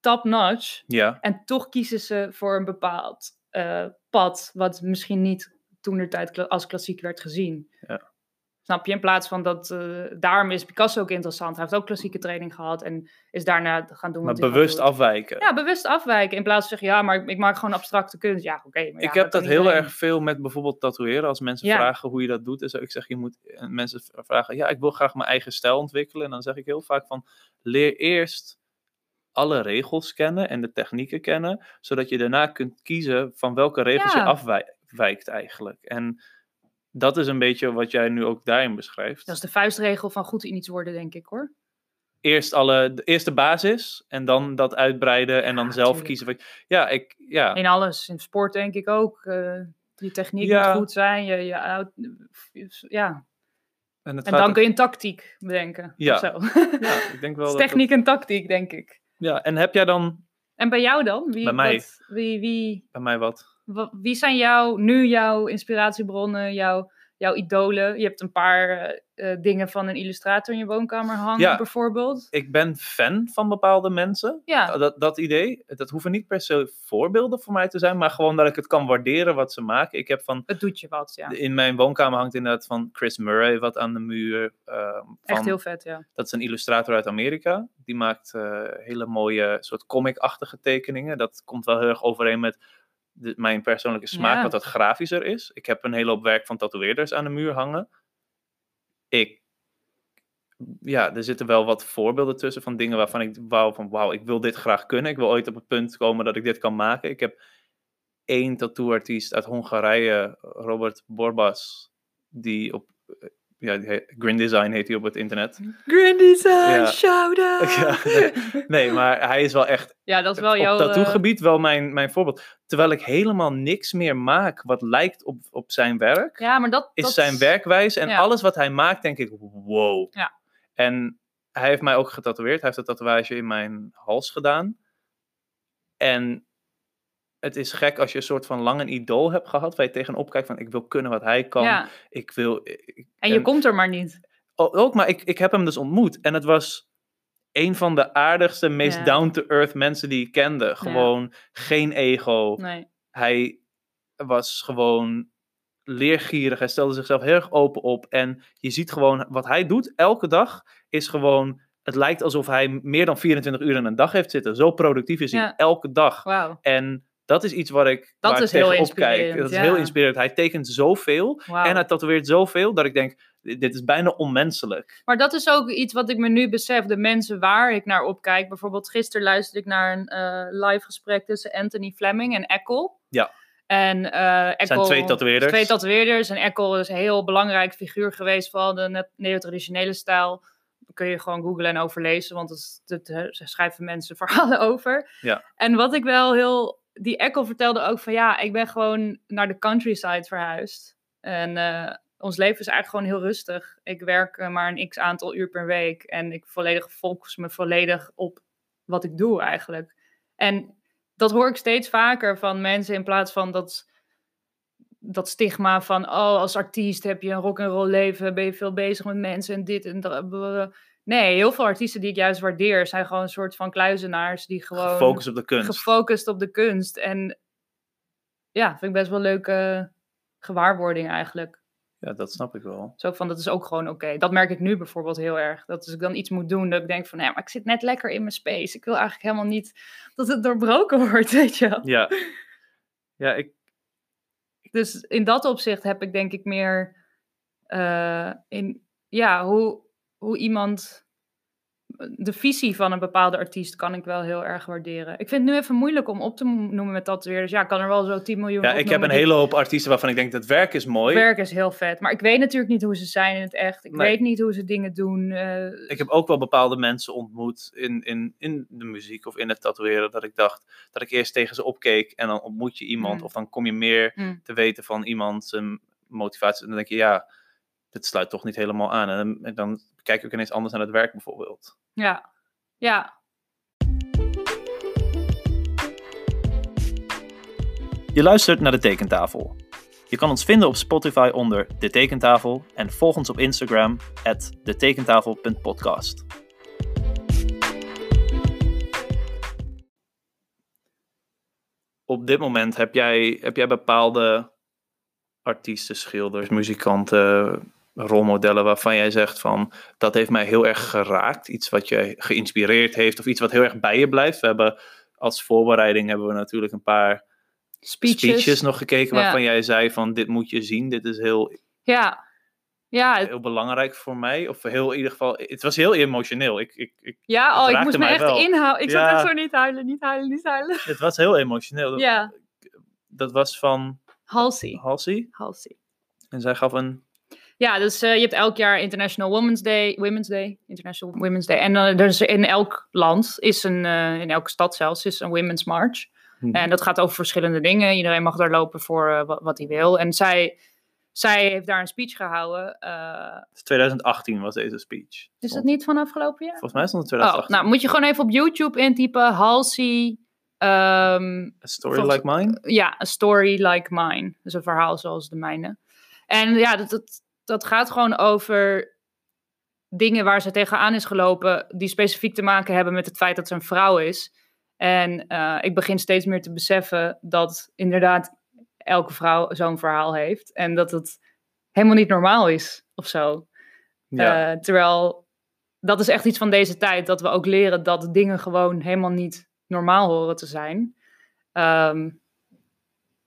top-notch. Ja, En toch kiezen ze voor een bepaald eh, pad, wat misschien niet toen de tijd als klassiek werd gezien. Snap je? In plaats van dat, eh, daarom is Picasso ook interessant. Hij heeft ook klassieke training gehad en is daarna gaan doen Maar wat bewust doen. afwijken. Ja, bewust afwijken. In plaats van zeggen, ja, maar ik, ik maak gewoon abstracte kunst. Ja, oké. ja, ik heb dat heel iedereen. erg veel met bijvoorbeeld tatoeëren. Als mensen Ja. vragen hoe je dat doet. En zo, ik zeg, je moet en mensen vragen, ja, ik wil graag mijn eigen stijl ontwikkelen. En dan zeg ik heel vaak van, leer eerst alle regels kennen en de technieken kennen. Zodat je daarna kunt kiezen van welke regels Ja. je afwijkt eigenlijk. En dat is een beetje wat jij nu ook daarin beschrijft. Dat is de vuistregel van goed in iets worden, denk ik hoor. Eerst alle, de eerste basis en dan dat uitbreiden en dan Ja, zelf tuurlijk. kiezen. Ja, ik, ja. In alles. In sport denk ik ook. eh, je techniek Ja. moet goed zijn. Je, je, ja. En, En dan ook- kun je een tactiek bedenken. Ja. of Zo. ja, ik denk wel dat techniek en tactiek, denk ik. ja, en heb jij dan En bij jou dan? Wie, Bij mij? wat- wie, wie, bij mij wat? Wie zijn jou, nu jouw inspiratiebronnen, jouw, jouw idolen? Je hebt een paar eh, eh, dingen van een illustrator in je woonkamer hangen, Ja. bijvoorbeeld. ik ben fan van bepaalde mensen. Ja, Dat, dat idee. Dat hoeven niet per se voorbeelden voor mij te zijn, maar gewoon dat ik het kan waarderen wat ze maken. Ik heb van, het doet je wat, ja. in mijn woonkamer hangt inderdaad van Chris Murray wat aan de muur. ehm, van, Echt heel vet, ja. Dat is een illustrator uit Amerika. Die maakt eh, hele mooie soort comic-achtige tekeningen. Dat komt wel heel erg overeen met de- mijn persoonlijke smaak, Ja. wat wat grafischer is. Ik heb een hele hoop werk van tatoeëerders aan de muur hangen. Ik, ja, er zitten wel wat voorbeelden tussen van dingen waarvan ik wou van, wauw, ik wil dit graag kunnen. Ik wil ooit op het punt komen dat ik dit kan maken. Ik heb één tattooartiest uit Hongarije, Robert Borbas, die op, ja, Grin Design heet hij op het internet. Green Design, Ja. shout-out! Ja, nee, nee, maar hij is wel echt Ja, dat is wel op jouw... eh, gebied wel mijn, mijn voorbeeld. Terwijl ik helemaal niks meer maak wat lijkt op, op zijn werk, ja, maar dat... is dat zijn werkwijze. En ja. alles wat hij maakt, denk ik, wow. Ja. En hij heeft mij ook getatoeëerd. Hij heeft een tatoeage in mijn hals gedaan. En het is gek als je een soort van lang een idool hebt gehad, waar je tegenop kijkt van, ik wil kunnen wat hij kan. Ja, Ik wil... ik- en je komt er maar niet. Ook, maar ik, ik heb hem dus ontmoet. En het was een van de aardigste, meest Ja. down-to-earth mensen die ik kende. Gewoon geen ego. Nee. Hij was gewoon leergierig. Hij stelde zichzelf heel erg open op. En je ziet gewoon wat hij doet elke dag is gewoon. Het lijkt alsof hij meer dan 24 uur in een dag heeft zitten. Zo productief is hij Ja. elke dag. Wauw. En dat is iets waar ik, Dat waar ik is heel tegenop kijk. inspirerend, Dat is ja. heel inspirerend. Hij tekent zoveel. En hij tatoeëert zoveel dat ik denk, dit is bijna onmenselijk. Maar dat is ook iets wat ik me nu besef. De mensen waar ik naar opkijk. Bijvoorbeeld gisteren luisterde ik naar een eh, live gesprek tussen Anthony Fleming en Eckel. Ja. En Eckel... zijn twee tatoeëerders. Twee tatoeëerders. En Eckel is een heel belangrijk figuur geweest. Vooral de neo-traditionele stijl. Dat kun je gewoon googlen en overlezen. Want eh, ze schrijven mensen verhalen over. Ja. En wat ik wel heel... Die Eckel vertelde ook van... Ja, ik ben gewoon naar de countryside verhuisd. En... eh, ons leven is eigenlijk gewoon heel rustig. Ik werk eh, maar een x aantal uur per week en ik volledig focus me volledig op wat ik doe eigenlijk. En dat hoor ik steeds vaker van mensen in plaats van dat, dat stigma van oh als artiest heb je een rock and roll leven, ben je veel bezig met mensen en dit en dat. Nee, heel veel artiesten die ik juist waardeer zijn gewoon een soort van kluizenaars die gewoon Gefocust op de kunst. gefocust op de kunst. En ja, vind ik best wel een leuke gewaarwording eigenlijk. Ja, dat snap ik wel. Zo van, dat is ook gewoon oké. Dat merk ik nu bijvoorbeeld heel erg. Dat als ik dan iets moet doen, dat ik denk van, ja, maar ik zit net lekker in mijn space. Ik wil eigenlijk helemaal niet dat het doorbroken wordt, weet je wel. Ja. Ja, ik, Dus in dat opzicht heb ik denk ik meer eh, in, ja, hoe, hoe iemand, de visie van een bepaalde artiest kan ik wel heel erg waarderen. Ik vind het nu even moeilijk om op te noemen met dat weer. Dus ja, ik kan er wel zo 10 miljoen ja, ik heb een die- hele hoop artiesten waarvan ik denk, dat werk is mooi. werk is heel vet. Maar ik weet natuurlijk niet hoe ze zijn in het echt. Ik Nee. weet niet hoe ze dingen doen. eh, Ik heb ook wel bepaalde mensen ontmoet in, in, in de muziek of in het tatoeëren, dat ik dacht, dat ik eerst tegen ze opkeek en dan ontmoet je iemand Mm. of dan kom je meer mm. te weten van iemand zijn motivatie. En dan denk je, ja, dit sluit toch niet helemaal aan. En dan, en dan kijk ik ook ineens anders naar het werk bijvoorbeeld. Ja, ja. Je luistert naar de Tekentafel. Je kan ons vinden op Spotify onder De Tekentafel en volg ons op Instagram at detekentafel.podcast. Op dit moment heb jij, heb jij bepaalde artiesten, schilders, muzikanten rolmodellen waarvan jij zegt van dat heeft mij heel erg geraakt. Iets wat je geïnspireerd heeft of iets wat heel erg bij je blijft. We hebben als voorbereiding hebben we natuurlijk een paar Speeches. speeches, nog gekeken Ja. waarvan jij zei van dit moet je zien. Dit is heel, Ja. Ja, het- heel belangrijk voor mij. Of heel in ieder geval, het was heel emotioneel. Ik, ik, ik, ja oh, ik moest me echt wel. inhouden. Ik zat Ja. echt zo niet huilen, niet huilen, niet huilen. het was heel emotioneel. Dat, Ja, dat was van Halsey. Halsey. Halsey. En zij gaf een Ja, dus eh, je hebt elk jaar International Women's Day, Women's Day, International Women's Day. En dus in elk land is een, eh, in elke stad zelfs, is een Women's March. Mhm. En dat gaat over verschillende dingen. Iedereen mag daar lopen voor wat, wat hij wil. En zij, zij heeft daar een speech gehouden. eh, 2018 was deze speech. is dat niet van afgelopen jaar? Volgens mij stond het Oh, 2018. nou moet je gewoon even op YouTube intypen. Halsey, ehm, A story volgens- like mine? ja, a story like mine. Dus een verhaal zoals de mijne. En ja, dat, dat, dat gaat gewoon over dingen waar ze tegenaan is gelopen, die specifiek te maken hebben met het feit dat ze een vrouw is. En eh, ik begin steeds meer te beseffen dat inderdaad elke vrouw zo'n verhaal heeft. En dat het helemaal niet normaal is of zo. Ja. Eh, terwijl dat is echt iets van deze tijd, dat we ook leren dat dingen gewoon helemaal niet normaal horen te zijn. Ehm,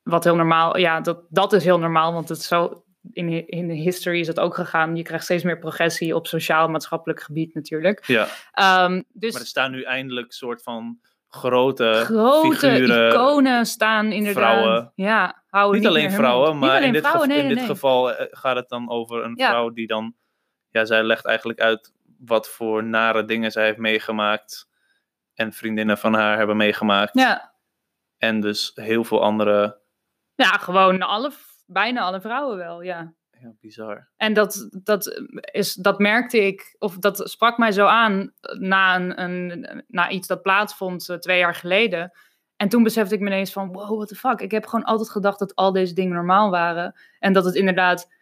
wat heel normaal, ja, dat, dat is heel normaal, want het is zo, in, in de history is het ook gegaan. Je krijgt steeds meer progressie op sociaal-maatschappelijk gebied natuurlijk. ja. Ehm, dus Maar er staan nu eindelijk soort van grote, grote figuren. iconen staan inderdaad. vrouwen. Ja, houden Niet alleen vrouwen, maar alleen in dit, vrouwen, geval, nee, in nee, dit nee. geval eh, gaat het dan over een Ja. vrouw die dan... Ja, zij legt eigenlijk uit wat voor nare dingen zij heeft meegemaakt. En vriendinnen van haar hebben meegemaakt. Ja, En dus heel veel andere... ja, gewoon alle, bijna alle vrouwen wel, ja. Ja, bizar. En dat, dat, is, dat merkte ik, of dat sprak mij zo aan na, een, een, na iets dat plaatsvond eh, twee jaar geleden. En toen besefte ik me ineens van, wow, what the fuck. Ik heb gewoon altijd gedacht dat al deze dingen normaal waren. En dat het inderdaad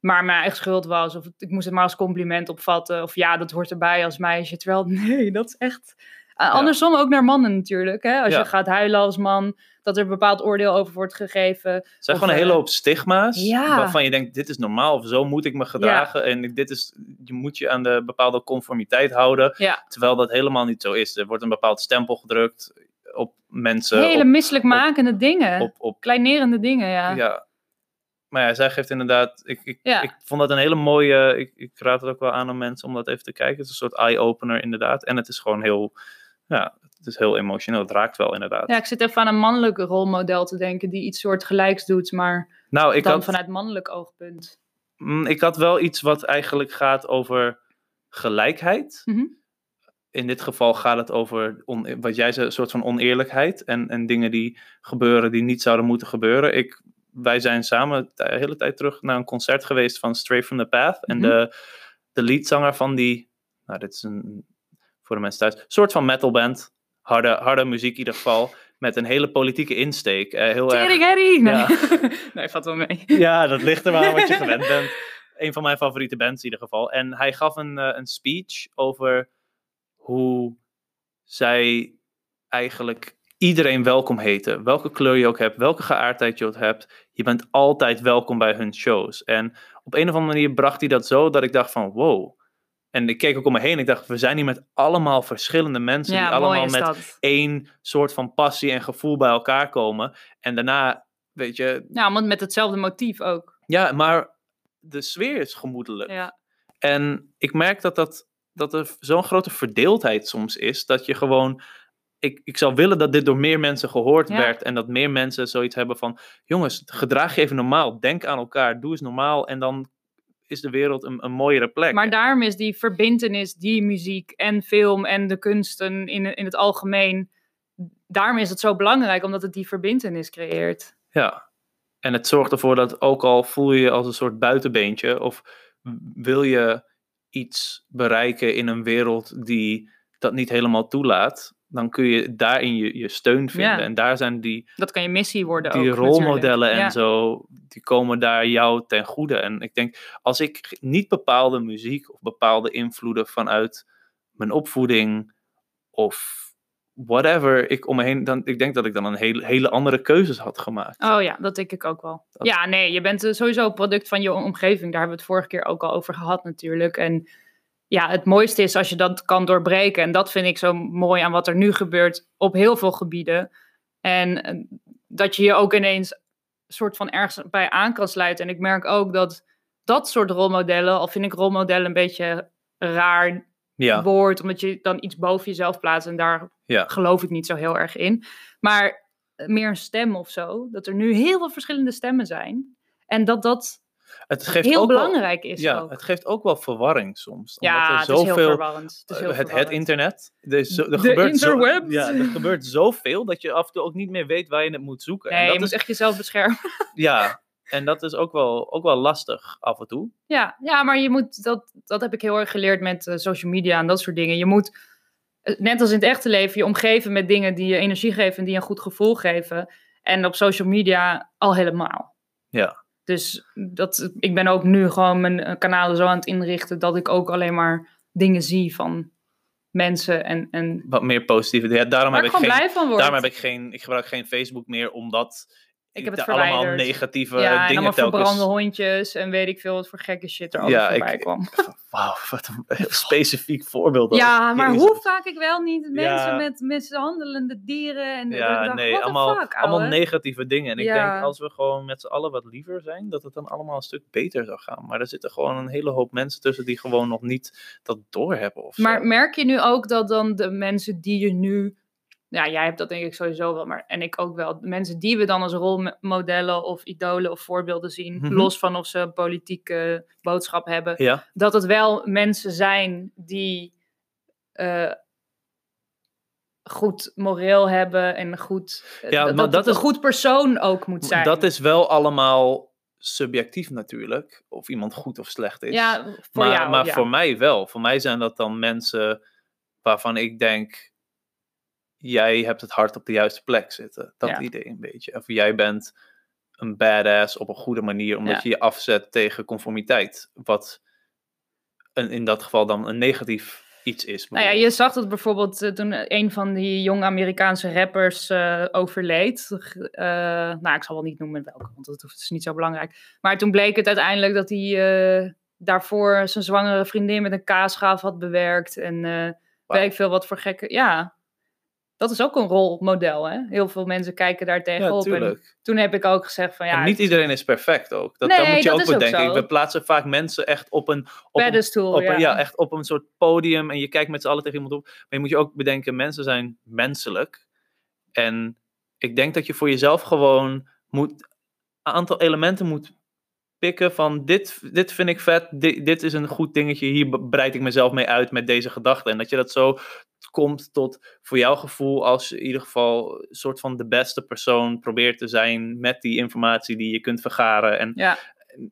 maar mijn eigen schuld was. Of ik moest het maar als compliment opvatten. Of ja, dat hoort erbij als meisje. Terwijl, nee, dat is echt... Uh, Andersom ook naar mannen natuurlijk. Hè? Als je gaat huilen als man, dat er een bepaald oordeel over wordt gegeven. Het zijn Of, gewoon een hele eh, hoop stigma's. Waarvan je denkt, dit is normaal. Of zo moet ik me gedragen. En dit is, je moet je aan de bepaalde conformiteit houden. Terwijl dat helemaal niet zo is. Er wordt een bepaald stempel gedrukt op mensen. Hele op, misselijkmakende dingen. op, op Kleinerende dingen, ja. Ja. Maar ja, zij geeft inderdaad. Ik, ik, Ja. ik vond dat een hele mooie. Ik, ik raad het ook wel aan om mensen om dat even te kijken. Het is een soort eye-opener, inderdaad. En het is gewoon heel. Ja, het is heel emotioneel. Het raakt wel, inderdaad. Ja, ik zit even aan een mannelijk rolmodel te denken die iets soort gelijks doet, maar nou, ik dan had, vanuit mannelijk oogpunt. mm, ik had wel iets wat eigenlijk gaat over gelijkheid. Mhm. In dit geval gaat het over on- wat jij zei, een soort van oneerlijkheid. En, en dingen die gebeuren die niet zouden moeten gebeuren. Ik, wij zijn samen de hele tijd terug naar een concert geweest van Straight from the Path. En Mhm. de, de leadzanger van die, nou dit is een, voor de mensen thuis, soort van metalband. Harde, harde muziek in ieder geval. Met een hele politieke insteek. Eh, heel erg, Harry! Nee, Ja. nee valt wel mee. ja, dat ligt er maar aan wat je gewend bent. Een van mijn favoriete bands in ieder geval. En hij gaf een, eh, een speech over hoe zij eigenlijk iedereen welkom heten. Welke kleur je ook hebt, welke geaardheid je ook hebt. Je bent altijd welkom bij hun shows. En op een of andere manier bracht hij dat zo dat ik dacht van wow. En ik keek ook om me heen. Ik dacht, we zijn hier met allemaal verschillende mensen. die allemaal met dat. één soort van passie en gevoel bij elkaar komen. En daarna, weet je, Ja, want met hetzelfde motief ook. ja, maar de sfeer is gemoedelijk. Ja. En ik merk dat, dat, dat er zo'n grote verdeeldheid soms is, dat je gewoon. Ik, ik zou willen dat dit door meer mensen gehoord Ja. werd. En dat meer mensen zoiets hebben van: jongens, gedraag je even normaal. Denk aan elkaar. Doe eens normaal. En dan is de wereld een, een mooiere plek. Maar daarom is die verbintenis, die muziek en film en de kunsten in, in het algemeen, daarom is het zo belangrijk, omdat het die verbintenis creëert. Ja. En het zorgt ervoor dat ook al voel je je als een soort buitenbeentje. of wil je iets bereiken in een wereld die dat niet helemaal toelaat. Dan kun je daarin je, je steun vinden. Ja. En daar zijn die. Dat kan je missie worden die ook. rolmodellen natuurlijk. en Ja. zo, die komen daar jou ten goede. En ik denk, als ik niet bepaalde muziek of bepaalde invloeden vanuit mijn opvoeding of whatever ik om me heen, dan, ik denk dat ik dan een hele, hele andere keuzes had gemaakt. Oh ja, dat denk ik ook wel. Dat- Ja, nee, je bent eh, sowieso een product van je omgeving. Daar hebben we het vorige keer ook al over gehad natuurlijk. En ja, het mooiste is als je dat kan doorbreken. En dat vind ik zo mooi aan wat er nu gebeurt op heel veel gebieden. En eh, dat je je ook ineens soort van ergens bij aan kan sluiten. En ik merk ook dat dat soort rolmodellen, al vind ik rolmodellen een beetje raar Ja, woord, omdat je dan iets boven jezelf plaatst en daar ja. geloof ik niet zo heel erg in. Maar eh, meer een stem of zo, dat er nu heel veel verschillende stemmen zijn. En dat dat Het geeft heel ook wel- belangrijk is ja, ook. het geeft ook wel verwarring soms. ja, omdat er het is heel zoveel verwarrend. Het, is Eh, heel het, internet. Er, is zo- er gebeurt zo, interwebs. ja, er gebeurt zoveel dat je af en toe ook niet meer weet waar je het moet zoeken. Nee, en je dat moet is, echt jezelf beschermen. Ja, en dat is ook wel, ook wel lastig af en toe. Ja, ja maar je moet, dat, dat heb ik heel erg geleerd met eh, social media en dat soort dingen. Je moet, eh, net als in het echte leven, je omgeven met dingen die je energie geven en die een goed gevoel geven. En op social media al helemaal. Ja. Dus dat, ik ben ook nu gewoon mijn eh, kanalen zo aan het inrichten dat ik ook alleen maar dingen zie van mensen. En, en Wat meer positieve. Ja, daarom heb ik geen, daarom heb ik geen, ik gebruik geen Facebook meer, omdat Ik heb het daar allemaal verwijderd. negatieve ja, en dingen allemaal telkens... verbrande hondjes en weet ik veel wat voor gekke shit er Ja, voorbij ik- kwam. Wauw, wat een heel specifiek voorbeeld. ook. Ja, maar Jezus. hoe vaak ik wel niet mensen Ja. met mishandelende dieren en Ja, dacht, nee, allemaal, fuck, allemaal ouwe? negatieve dingen. En ik denk, als we gewoon met z'n allen wat liever zijn, dat het dan allemaal een stuk beter zou gaan. Maar er zitten gewoon een hele hoop mensen tussen die gewoon nog niet dat doorhebben of zo. Maar merk je nu ook dat dan de mensen die je nu... Ja, jij hebt dat denk ik sowieso wel, maar en ik ook wel. Mensen die we dan als rolmodellen of idolen of voorbeelden zien, Mhm. los van of ze een politieke boodschap hebben, Ja, dat het wel mensen zijn die eh, goed moreel hebben en goed, eh, Ja, dat, maar dat een goed persoon ook moet zijn. dat is wel allemaal subjectief natuurlijk. Of iemand goed of slecht is. ja, voor maar jou. maar ja. voor mij wel. Voor mij zijn dat dan mensen waarvan ik denk, jij hebt het hart op de juiste plek zitten. Dat Ja. idee een beetje. Of jij bent een badass op een goede manier, omdat Ja. je je afzet tegen conformiteit. Wat een, in dat geval dan een negatief iets is. Nou ja, je zag dat bijvoorbeeld eh, toen een van die jonge Amerikaanse rappers eh, overleed. Eh, nou, ik zal wel niet noemen welke, want dat is niet zo belangrijk. Maar toen bleek het uiteindelijk dat hij daarvoor zijn zwangere vriendin met een kaasschaaf had bewerkt. En weet ik veel wat voor gekke... Ja, dat is ook een rolmodel, hè? Heel veel mensen kijken daar ja, tegenop. en tuurlijk. toen heb ik ook gezegd van ja, en niet iedereen is perfect ook. Dat, Nee, moet je ook bedenken. We plaatsen vaak mensen echt op een, op pedestal, op, ja. een- ja, echt op een soort podium en je kijkt met z'n allen tegen iemand op. Maar je moet je ook bedenken, mensen zijn menselijk. En ik denk dat je voor jezelf gewoon moet, een aantal elementen moet pikken van dit, dit vind ik vet, dit, dit is een goed dingetje, hier breid ik mezelf mee uit met deze gedachten. En dat je dat zo komt tot voor jouw gevoel als je in ieder geval een soort van de beste persoon probeert te zijn met die informatie die je kunt vergaren. En Ja,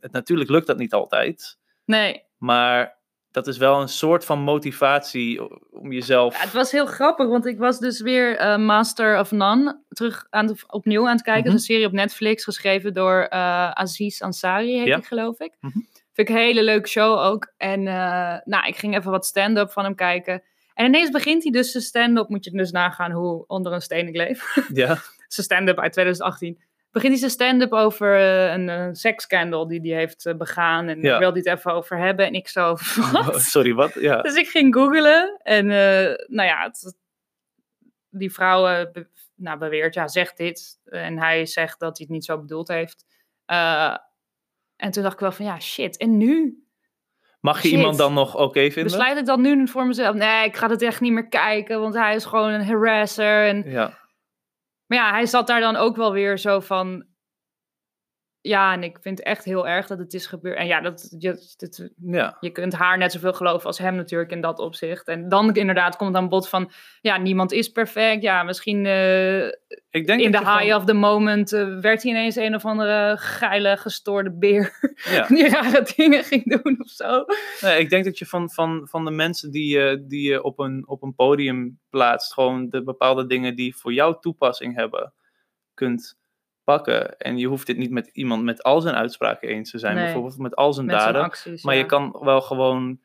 het, natuurlijk lukt dat niet altijd. nee. Maar dat is wel een soort van motivatie om jezelf. Ja, het was heel grappig, want ik was dus weer eh, Master of None terug aan de, opnieuw aan het kijken. Mhm. Is een serie op Netflix geschreven door eh, Aziz Ansari, heet Ja. hij geloof ik. Mhm. Vind ik een hele leuke show ook. En eh, nou, ik ging even wat stand-up van hem kijken. En ineens begint hij dus zijn stand-up, moet je dus nagaan hoe onder een steen ik leef. Ja, zijn stand-up uit 2018. Begint hij zijn stand-up over eh, een uh, seksscandal die hij heeft eh, begaan. En Ja. wil hij het even over hebben. En ik zo, wat? sorry, wat? Ja. Dus ik ging googlen en eh, nou ja, het- die vrouw eh, be- nou, beweert, ja, zegt dit. En hij zegt dat hij het niet zo bedoeld heeft. Eh, en toen dacht ik wel van, ja, shit. En nu? Mag je Shit. iemand dan nog oké vinden? Besluit ik dan nu voor mezelf? Nee, ik ga het echt niet meer kijken, want hij is gewoon een harasser. En, Ja, maar ja, hij zat daar dan ook wel weer zo van... Ja, en ik vind het echt heel erg dat het is gebeurd. En ja, dat, je, ja. je kunt haar net zoveel geloven als hem natuurlijk in dat opzicht. En dan inderdaad komt aan bod van, ja, niemand is perfect. Ja, misschien eh, Ik denk in de dat high of the moment eh, werd hij ineens een of andere geile, gestoorde beer. Ja. die rare dingen ging doen of zo. Nee, ik denk dat je van, van, van de mensen die je, die je op, een, op een podium plaatst, gewoon de bepaalde dingen die voor jou toepassing hebben, kunt pakken. En je hoeft dit niet met iemand met al zijn uitspraken eens te zijn, Nee. bijvoorbeeld met al zijn Met zijn daden. acties. Maar ja. je kan wel gewoon,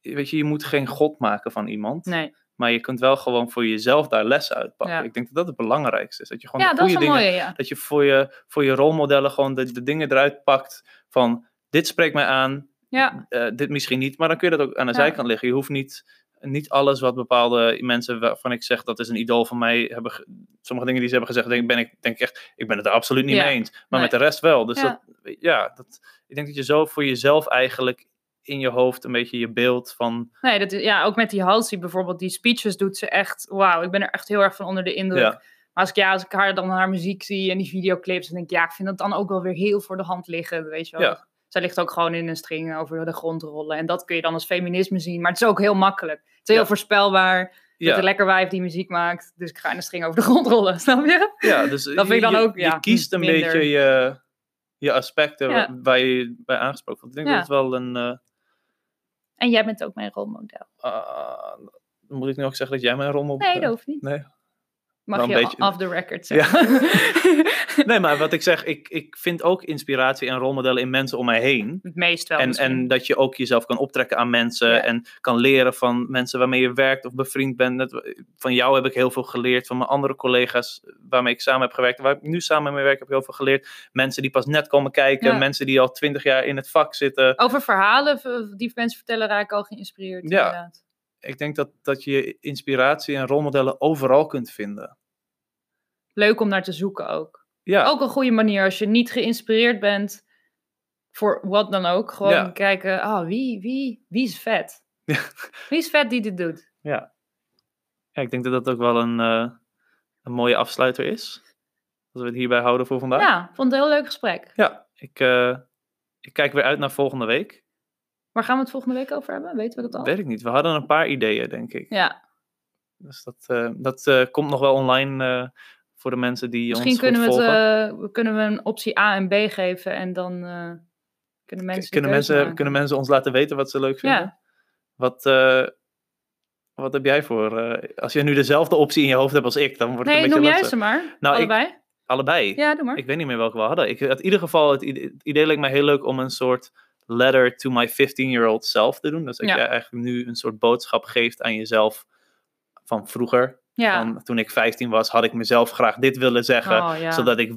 weet je, je moet geen god maken van iemand. Nee, Maar je kunt wel gewoon voor jezelf daar lessen uitpakken. Ja. Ik denk dat dat het belangrijkste is. Dat je gewoon Ja, de dat is goede een dingen mooie, ja. dat je voor je, voor je rolmodellen gewoon de, de dingen eruit pakt van dit spreekt mij aan, Ja, eh, dit misschien niet, maar dan kun je dat ook aan de zijkant liggen. Je hoeft niet, niet alles wat bepaalde mensen waarvan ik zeg dat is een idool van mij hebben, ge- sommige dingen die ze hebben gezegd, denk, ben ik denk ik echt, ik ben het er absoluut niet Ja. mee eens, maar Nee. met de rest wel. Dus Ja. dat, ja, dat, ik denk dat je zo voor jezelf eigenlijk in je hoofd een beetje je beeld van, nee, dat is, ja, ook met die Halsey bijvoorbeeld, die speeches doet ze echt, wauw, ik ben er echt heel erg van onder de indruk. ja, Maar als ik, ja, als ik haar dan haar muziek zie en die videoclips, dan denk ik, ja, ik vind dat dan ook wel weer heel voor de hand liggen, weet je wel. Ja. Zij ligt ook gewoon in een string over de grond rollen. En dat kun je dan als feminisme zien. Maar het is ook heel makkelijk. Het is heel Ja. voorspelbaar. Je bent ja, een lekker wijf die muziek maakt. Dus ik ga in een string over de grond rollen. Snap je? ja, dus Dat vind ik dan je, ook, je ja, kiest een minder. beetje je, je aspecten Ja. waar, waar je bij aangesproken wordt. Ik denk Ja. dat het wel een, eh, En jij bent ook mijn rolmodel. ah, moet ik nu ook zeggen dat jij mijn rommel Nee, dat hoeft niet. Nee. Mag je beetje- off the record Ja. zeggen. Nee, maar wat ik zeg, ik, ik vind ook inspiratie en rolmodellen in mensen om mij heen. het meest wel En, misschien. en dat je ook jezelf kan optrekken aan mensen Ja. en kan leren van mensen waarmee je werkt of bevriend bent. Van jou heb ik heel veel geleerd, van mijn andere collega's waarmee ik samen heb gewerkt, waar ik nu samen mee werk, heb ik heel veel geleerd. Mensen die pas net komen kijken, Ja. mensen die al twintig jaar in het vak zitten. Over verhalen die mensen vertellen raak ik al geïnspireerd. Ja. Inderdaad. Ik denk dat, dat je inspiratie en rolmodellen overal kunt vinden. Leuk om naar te zoeken ook. Ja, Ook een goede manier als je niet geïnspireerd bent voor wat dan ook. Gewoon Ja. kijken, ah, wie, wie, wie is vet? Ja. Wie is vet die dit doet? ja. ja, ik denk dat dat ook wel een, eh, een mooie afsluiter is. Als we het hierbij houden voor vandaag. Ja, vond het een heel leuk gesprek. Ja, ik, eh, ik kijk weer uit naar volgende week. Waar gaan we het volgende week over hebben? Weten we dat al? Weet ik niet. We hadden een paar ideeën, denk ik. Ja, Dus dat, eh, dat komt nog wel online voor de mensen die misschien ons kunnen we, het, eh, kunnen we een optie A en B geven en dan eh, kunnen mensen. een kunnen, mensen, kunnen mensen ons laten weten wat ze leuk vinden? Ja. Wat, eh, wat heb jij voor... als je nu dezelfde optie in je hoofd hebt als ik, dan wordt het Nee, een noem beetje jij lastig. ze maar. Nou, ik- Allebei? Allebei? Ja, doe maar. Ik weet niet meer welke we hadden. Ik, in ieder geval, het idee, het idee leek mij heel leuk om een soort letter to my 15-year-old self te doen. Dus dat Ja. je eigenlijk nu een soort boodschap geeft aan jezelf van vroeger. Ja. Van, toen ik 15 was, had ik mezelf graag dit willen zeggen. oh, ja. Zodat ik,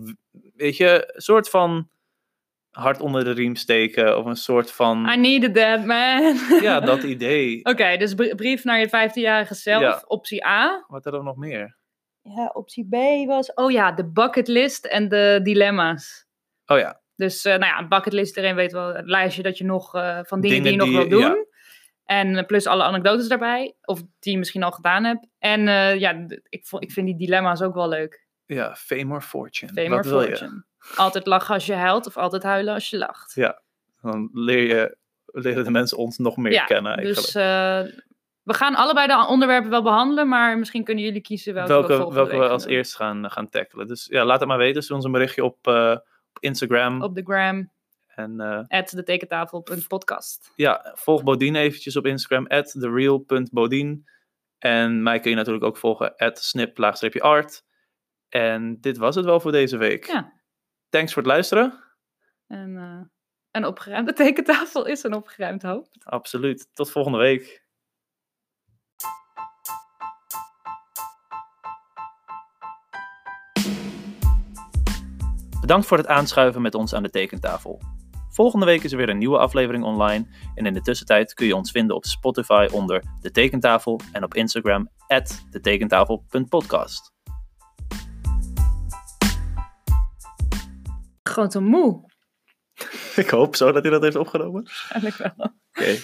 weet je, een soort van hart onder de riem steken. Of een soort van, I needed that, man. ja, dat idee. Oké, dus br- brief naar je 15-jarige zelf. Ja. Optie A. Wat er dan nog meer? Ja, optie B was... Oh ja, de bucketlist en de dilemma's. Oh ja, Dus, eh, nou ja, een bucketlist, iedereen weet wel het lijstje dat je nog eh, van dingen, Dingen die je nog wil doen. En eh, plus alle anekdotes daarbij, of die je misschien al gedaan hebt. En eh, ja, ik, ik vind die dilemma's ook wel leuk. ja, fame or fortune. Fame Wat or wil je? fortune. Altijd lachen als je huilt of altijd huilen als je lacht. Ja, Dan leer je, leren de mensen ons nog meer Ja, kennen eigenlijk. Dus eh, we gaan allebei de onderwerpen wel behandelen, maar misschien kunnen jullie kiezen welke, we welke we als doen. eerst gaan, gaan tackelen. Dus ja, laat het maar weten. Stuur ons een berichtje op, op Instagram. Op de gram, En eh, at de tekentafel.podcast. ja, volg Bodien eventjes op Instagram, at thereal.bodien. En mij kun je natuurlijk ook volgen, at snip-art. En dit was het wel voor deze week. Ja. Thanks voor het luisteren. En eh, een opgeruimde tekentafel is een opgeruimd hoofd. Absoluut. Tot volgende week. Bedankt voor het aanschuiven met ons aan de tekentafel. Volgende week is er weer een nieuwe aflevering online. En in de tussentijd kun je ons vinden op Spotify onder De Tekentafel en op Instagram at detekentafel.podcast. Gewoon te moe. Ik hoop zo dat hij dat heeft opgenomen. Eigenlijk wel. Oké.